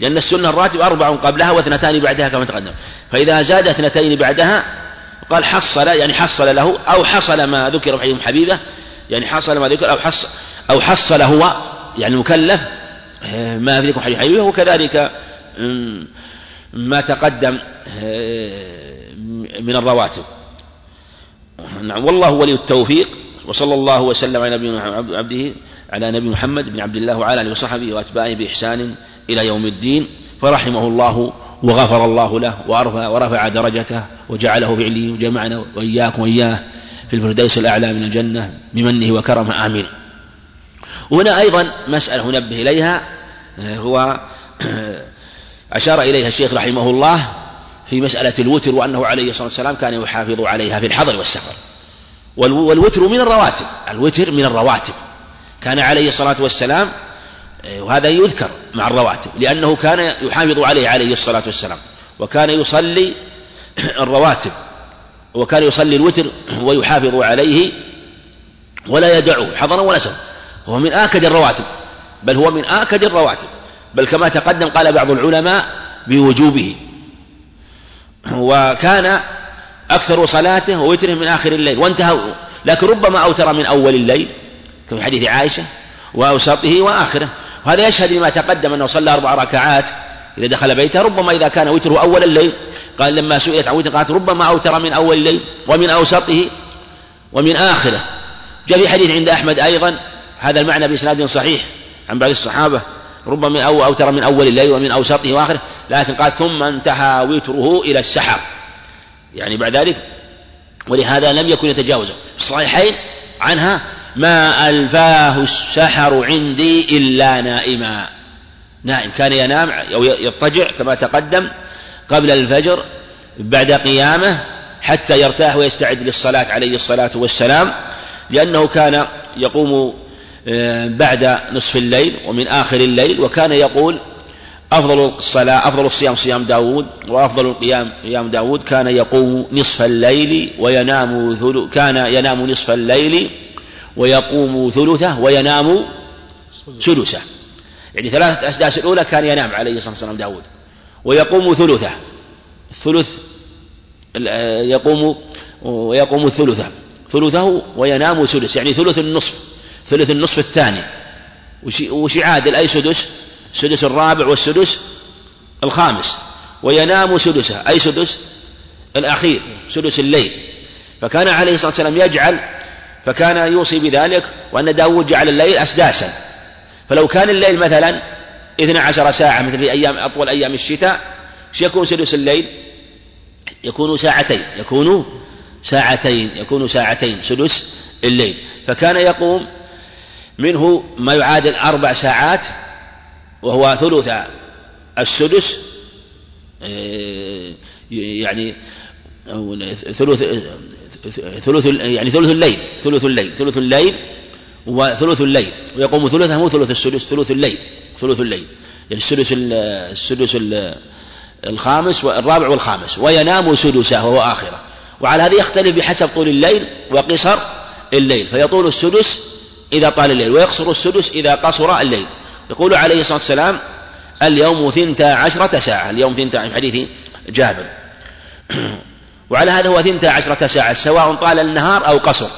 لأن السنة الراتبة أربع قبلها واثنتان بعدها كما تقدم. فإذا زاد اثنتين بعدها قال حصل يعني حصل له أو حصل ما ذكر في حبيبة يعني حصل ما ذكر أو حصل أو حصل هو يعني مكلف ما في حديث حبيبة وكذلك ما تقدم من الرواتب. نعم والله ولي التوفيق. وصلى الله وسلم على نبينا عبده على نبي محمد بن عبد الله وعلى آله وصحبه وأتباعه بإحسان إلى يوم الدين فرحمه الله وغفر الله له ورفع, ورفع درجته وجعله في عليه وجمعنا وإياكم وإياه في الفردوس الأعلى من الجنة بمنه وكرمه آمين. وهنا أيضا مسألة نبه إليها هو أشار إليها الشيخ رحمه الله في مسألة الوتر وأنه عليه الصلاة والسلام كان يحافظ عليها في الحضر والسفر. والوتر من الرواتب. الوتر من الرواتب. كان عليه الصلاة والسلام آه، وهذا يذكر مع الرواتب لأنه كان يحافظ عليه عليه الصلاة والسلام وكان يصلي الرواتب وكان يصلي الوتر ويحافظ عليه ولا يدعه حضرا ولا سفرا وهو من آكد الرواتب بل هو من آكد الرواتب. بل كما تقدم قال بعض العلماء بوجوبه. وكان أكثر صلاته ووتره من آخر الليل وانتهى لكن ربما أوتر من أول الليل كما في حديث عائشة وأوسطه وآخره. وهذا يشهد لما تقدم أنه صلى أربع ركعات إذا دخل بيته ربما إذا كان وتره أول الليل. قال لما سئلت عن وتر قالت ربما أوتر من أول الليل ومن أوسطه ومن آخره. جاء في حديث عند أحمد أيضا هذا المعنى بإسناد صحيح عن بعض الصحابة. ربما من أو أوتر من أول الليل ومن أوسطه وآخره. لكن قال ثم انتهى وتره إلى السحر. يعني بعد ذلك ولهذا لم يكن يتجاوزه. في الصحيحين عنها ما ألفاه السحر عندي إلا نائما. نائم كان ينام أو يضطجع كما تقدم قبل الفجر بعد قيامه حتى يرتاح ويستعد للصلاة عليه الصلاة والسلام لأنه كان يقوم آه، بعد نصف الليل ومن آخر الليل وكان يقول أفضل الصلاة أفضل الصيام صيام داود وأفضل القيام قيام داود. كان يقوم نصف الليل وينام ثلث كان ينام نصف الليل ويقوم ثلثه وينام سدسه يعني ثلاثة أسداس الأولى كان ينام عليه الصلاة والسلام داود. ويقوم ثلثه الثلث يقوم ويقوم ثلثه ثلثه وينام سدس يعني ثلث النصف ثلث النصف الثاني. وش أي سدس سدس الرابع والسدس الخامس وينام سدسه أي سدس الأخير سدس الليل. فكان عليه الصلاة والسلام يجعل فكان يوصي بذلك وأن داود جعل الليل أسداسا. فلو كان الليل مثلا اثنى عشر ساعة مثل في أيام أطول أيام الشتاء يكون سدس الليل؟ يكون ساعتين يكون ساعتين يكون ساعتين سدس الليل. فكان يقوم منه ما يعادل أربع ساعات وهو ثلث السدس يعني ثلث ثلث يعني ثلث الليل ثلث الليل ثلث الليل وثلث الليل ويقوم ثلثه مو ثلث السدس ثلث الليل ثلث الليل يعني السدس السدس الخامس والرابع والخامس وينام سدسه وهو آخره. وعلى هذا يختلف بحسب طول الليل وقصر الليل فيطول السدس إذا طال الليل ويقصر السدس إذا قصر الليل. يقول عليه الصلاة والسلام اليوم ثنتا عشرة ساعة اليوم ثنتا في حديث جابر. وعلى هذا هو ثنتا عشرة ساعة سواء طال النهار أو قصر.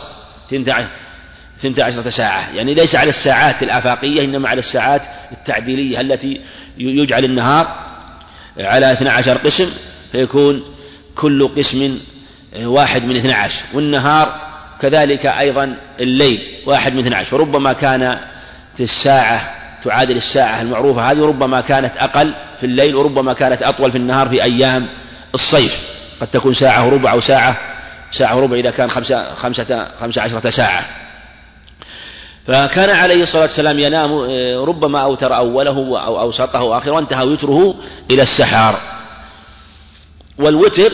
ثنتا عشرة ساعة. يعني ليس على الساعات الآفاقية إنما على الساعات التعديلية التي يجعل النهار على 12 قسم فيكون كل قسم واحد من 12 والنهار كذلك أيضا الليل واحد من 12 فربما كان الساعة تعادل الساعة المعروفة هذه وربما كانت أقل في الليل وربما كانت أطول في النهار في أيام الصيف. قد تكون ساعة وربع أو ساعة ساعة وربع إذا كان خمسة, خمسة, خمسة عشرة ساعة. فكان عليه الصلاة والسلام ينام آه، ربما أوتر أوله أو أوسطه وآخره وانتهى وتره إلى السحار. والوتر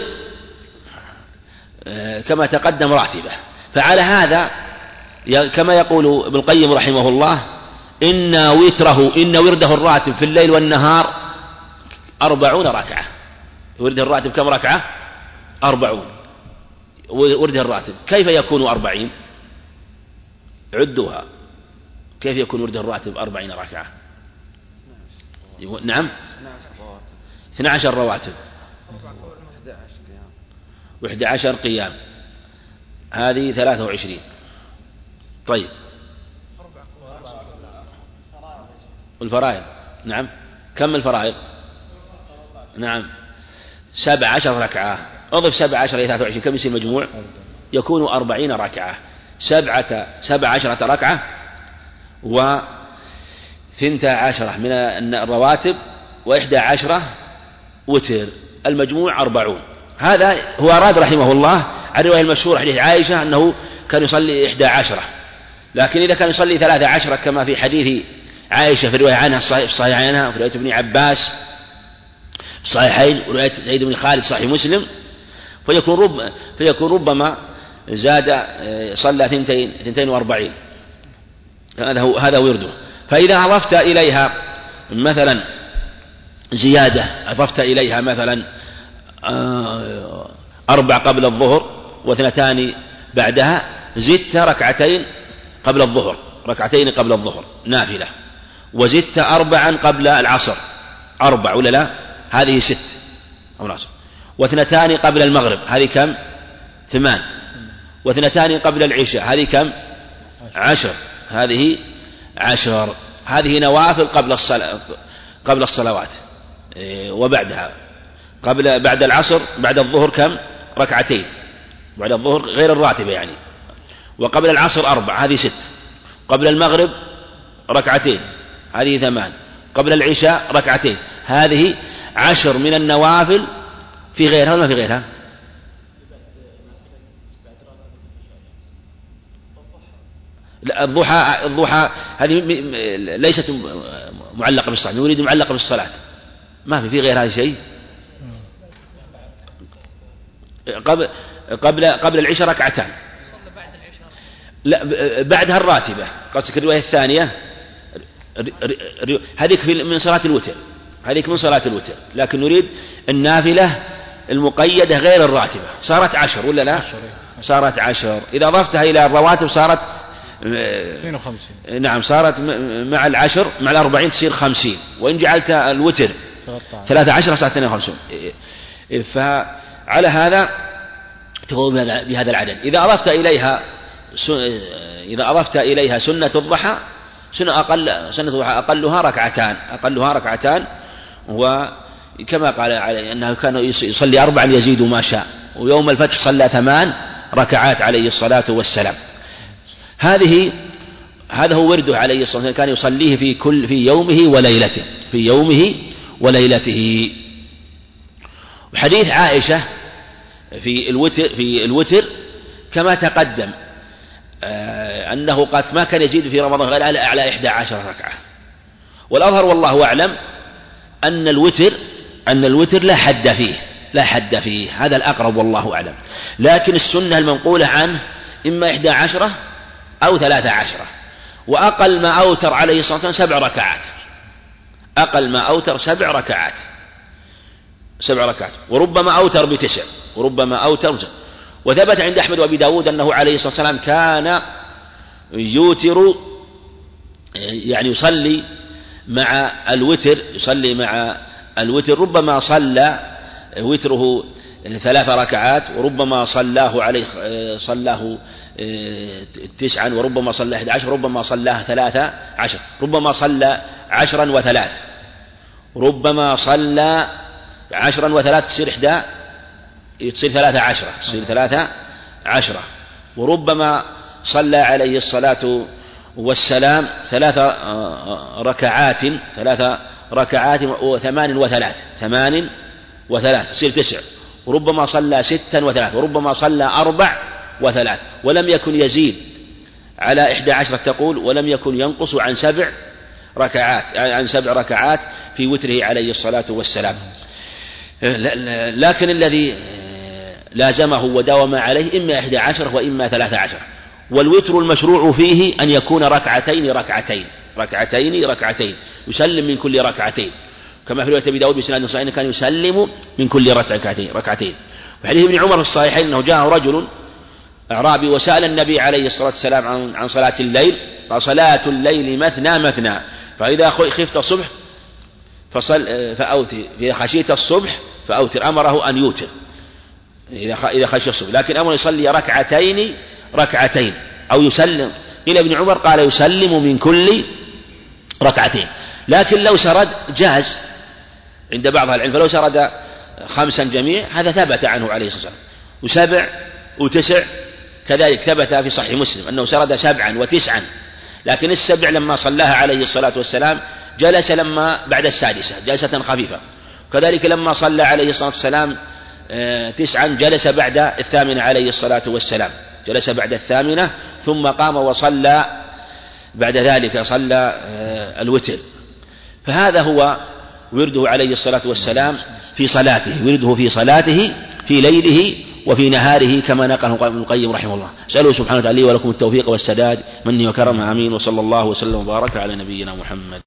آه، كما تقدم راتبة. فعلى هذا كما يقول ابن القيم رحمه الله إن وتره إن ورده الراتب في الليل والنهار أربعون ركعة. ورده الراتب كم ركعة؟ أربعون. ورده الراتب كيف يكون أربعين؟ عدوها. كيف يكون ورد الراتب أربعين ركعة؟ نعم. اثنى عشر رواتب. وإحدى عشر قيام. هذه ثلاثة وعشرين. طيب. والفرائض. نعم. كم الفرائض؟ نعم. سبع عشر ركعة. أضف سبع عشر إلى ثلاثة وعشرين. كم يصير المجموع يكون أربعين ركعة. سبعة سبع عشرة ركعة وثنتا عشرة من الرواتب وإحدى عشرة وتر. المجموع أربعون. هذا هو أراد رحمه الله عن الرواية المشهورة حديث عائشة أنه كان يصلي إحدى عشرة. لكن إذا كان يصلي ثلاثة عشرة كما في حديث عائشة في الرواية عنها في الصحيح عنها وفي رواية ابن عباس. الصحيحين ورواية سيد بن خالد صحيح مسلم. فيكون رب فيكون ربما زاد صلى ثنتين ثنتين وأربعين. هذا هو هذا ورده فإذا أضفت إليها مثلا زيادة أضفت إليها مثلا آه، أربع قبل الظهر واثنتان بعدها زدت ركعتين قبل الظهر. ركعتين قبل الظهر. نافلة. وزدت أربعا قبل العصر. أربع ولا لا؟ هذه ست. أو العصر. واثنتان قبل المغرب. هذه كم؟ ثمان. واثنتان قبل العشاء. هذه كم؟ عشر. هذه عشر. هذه نوافل قبل الصلاة قبل الصلوات. إيه، وبعدها. قبل بعد العصر بعد الظهر كم؟ ركعتين. بعد الظهر غير الراتبة يعني. وقبل العصر أربع. هذه ست. قبل المغرب ركعتين. هذه ثمان. قبل العشاء ركعتين. هذه عشر من النوافل في غيرها ولا في غيرها؟ لا الضحى الضحى هذه ليست معلقة بالصلاة. نريد معلقة بالصلاة. ما في في غير هذا شيء؟ قبل قبل قبل العشاء ركعتان. لا بعدها الراتبة. قصدك الرواية الثانية؟ هذيك من صلاة الوتر. هذيك من صلاة الوتر. لكن نريد النافلة المقيدة غير الراتبة. صارت عشر ولا لا؟ إيه. صارت عشر. إذا أضفتها إلى الرواتب صارت 52 نعم صارت مع العشر مع الأربعين تصير خمسين. وإن جعلت الوتر 13 صارت 52 فعلى هذا تقوم بهذا العدد. إذا أضفت إليها إذا أضفت إليها سنة الضحى سنة أقل سنة أقلها ركعتان أقلها ركعتان وكما قال عليه أنه كان يصلي أربعا يزيد ما شاء ويوم الفتح صلى ثمان ركعات عليه الصلاة والسلام. هذه هذا هو ورده عليه الصلاة والسلام كان يصليه في كل في يومه وليلته في يومه وليلته. وحديث عائشة في الوتر في الوتر كما تقدم. أنه قد ما كان يزيد في رمضان غير على أعلى إحدى عشر ركعة. والأظهر والله أعلم أن الوتر أن الوتر لا حد فيه لا حد فيه. هذا الأقرب والله أعلم. لكن السنة المنقولة عنه إما إحدى عشرة أو ثلاثة عشرة. وأقل ما أوتر عليه الصلاة والسلام سبع ركعات. أقل ما أوتر سبع ركعات. سبع ركعات. وربما أوتر بتسع. وربما أوتر وثبت عند أحمد وأبي داود أنه عليه الصلاة والسلام كان يوتر يعني يصلي مع الوتر يصلي مع الوتر ربما صلى وتره ثلاث ركعات وربما صلاه عليه صلاه تسعا وربما صلى أحد عشر ربما صلاها ثلاثة عشر ربما صلى عشرا وثلاث. ربما صلى عشرا وثلاث تصير إحدى تصير ثلاثة عشرة تصير ثلاثة عشرة. وربما صلى عليه الصلاة والسلام ثلاث ركعات ثلاث ركعات وثمان وثلاث ثمان وثلاث تصير تسع. وربما صلى ستا وثلاث وربما صلى أربع وثلاث ولم يكن يزيد. على إحدى عشرة تقول ولم يكن ينقص عن سبع ركعات عن سبع ركعات في وتره عليه الصلاة والسلام. لكن الذي لازمه وداوم عليه إما إحدى عشرة وإما ثلاثة عشر. والوتر المشروع فيه أن يكون ركعتين ركعتين ركعتين ركعتين يسلم من كل ركعتين. كما في رواية أبي داود بسناد صحيح كان يسلم من كل ركعتين ركعتين. وحديث ابن عمر في الصحيحين أنه جاءه رجل أعرابي وسأل النبي عليه الصلاة والسلام عن, عن صلاة الليل قال صلاة الليل مثنى مثنى فإذا خفت الصبح فصل فأوتر إذا خشيت الصبح فأوتر أمره أن يوتر إذا إذا خشي الصبح لكن أمر يصلي ركعتين ركعتين أو يسلم. إلى ابن عمر قال يسلم من كل ركعتين. لكن لو سرد جاز عند بعض العلم فلو سرد خمسا جميع هذا ثبت عنه عليه الصلاة والسلام. وسبع وتسع كذلك ثبت في صحيح مسلم أنه سرد سبعا وتسعا. لكن السبع لما صلاها عليه الصلاة والسلام جلس لما بعد السادسة جلسة خفيفة. كذلك لما صلى عليه الصلاة والسلام آه، تسعا جلس بعد الثامنة عليه الصلاة والسلام. جلس بعد الثامنة ثم قام وصلى بعد ذلك صلى آه، الوتر. فهذا هو ورده عليه الصلاة والسلام في صلاته ورده في صلاته في ليله وفي نهاره كما نقله ابن القيم رحمه الله. اسأله سبحانه وتعالى لي ولكم التوفيق والسداد. مني وكرم آمين. وصلى الله وسلم وبارك على نبينا محمد.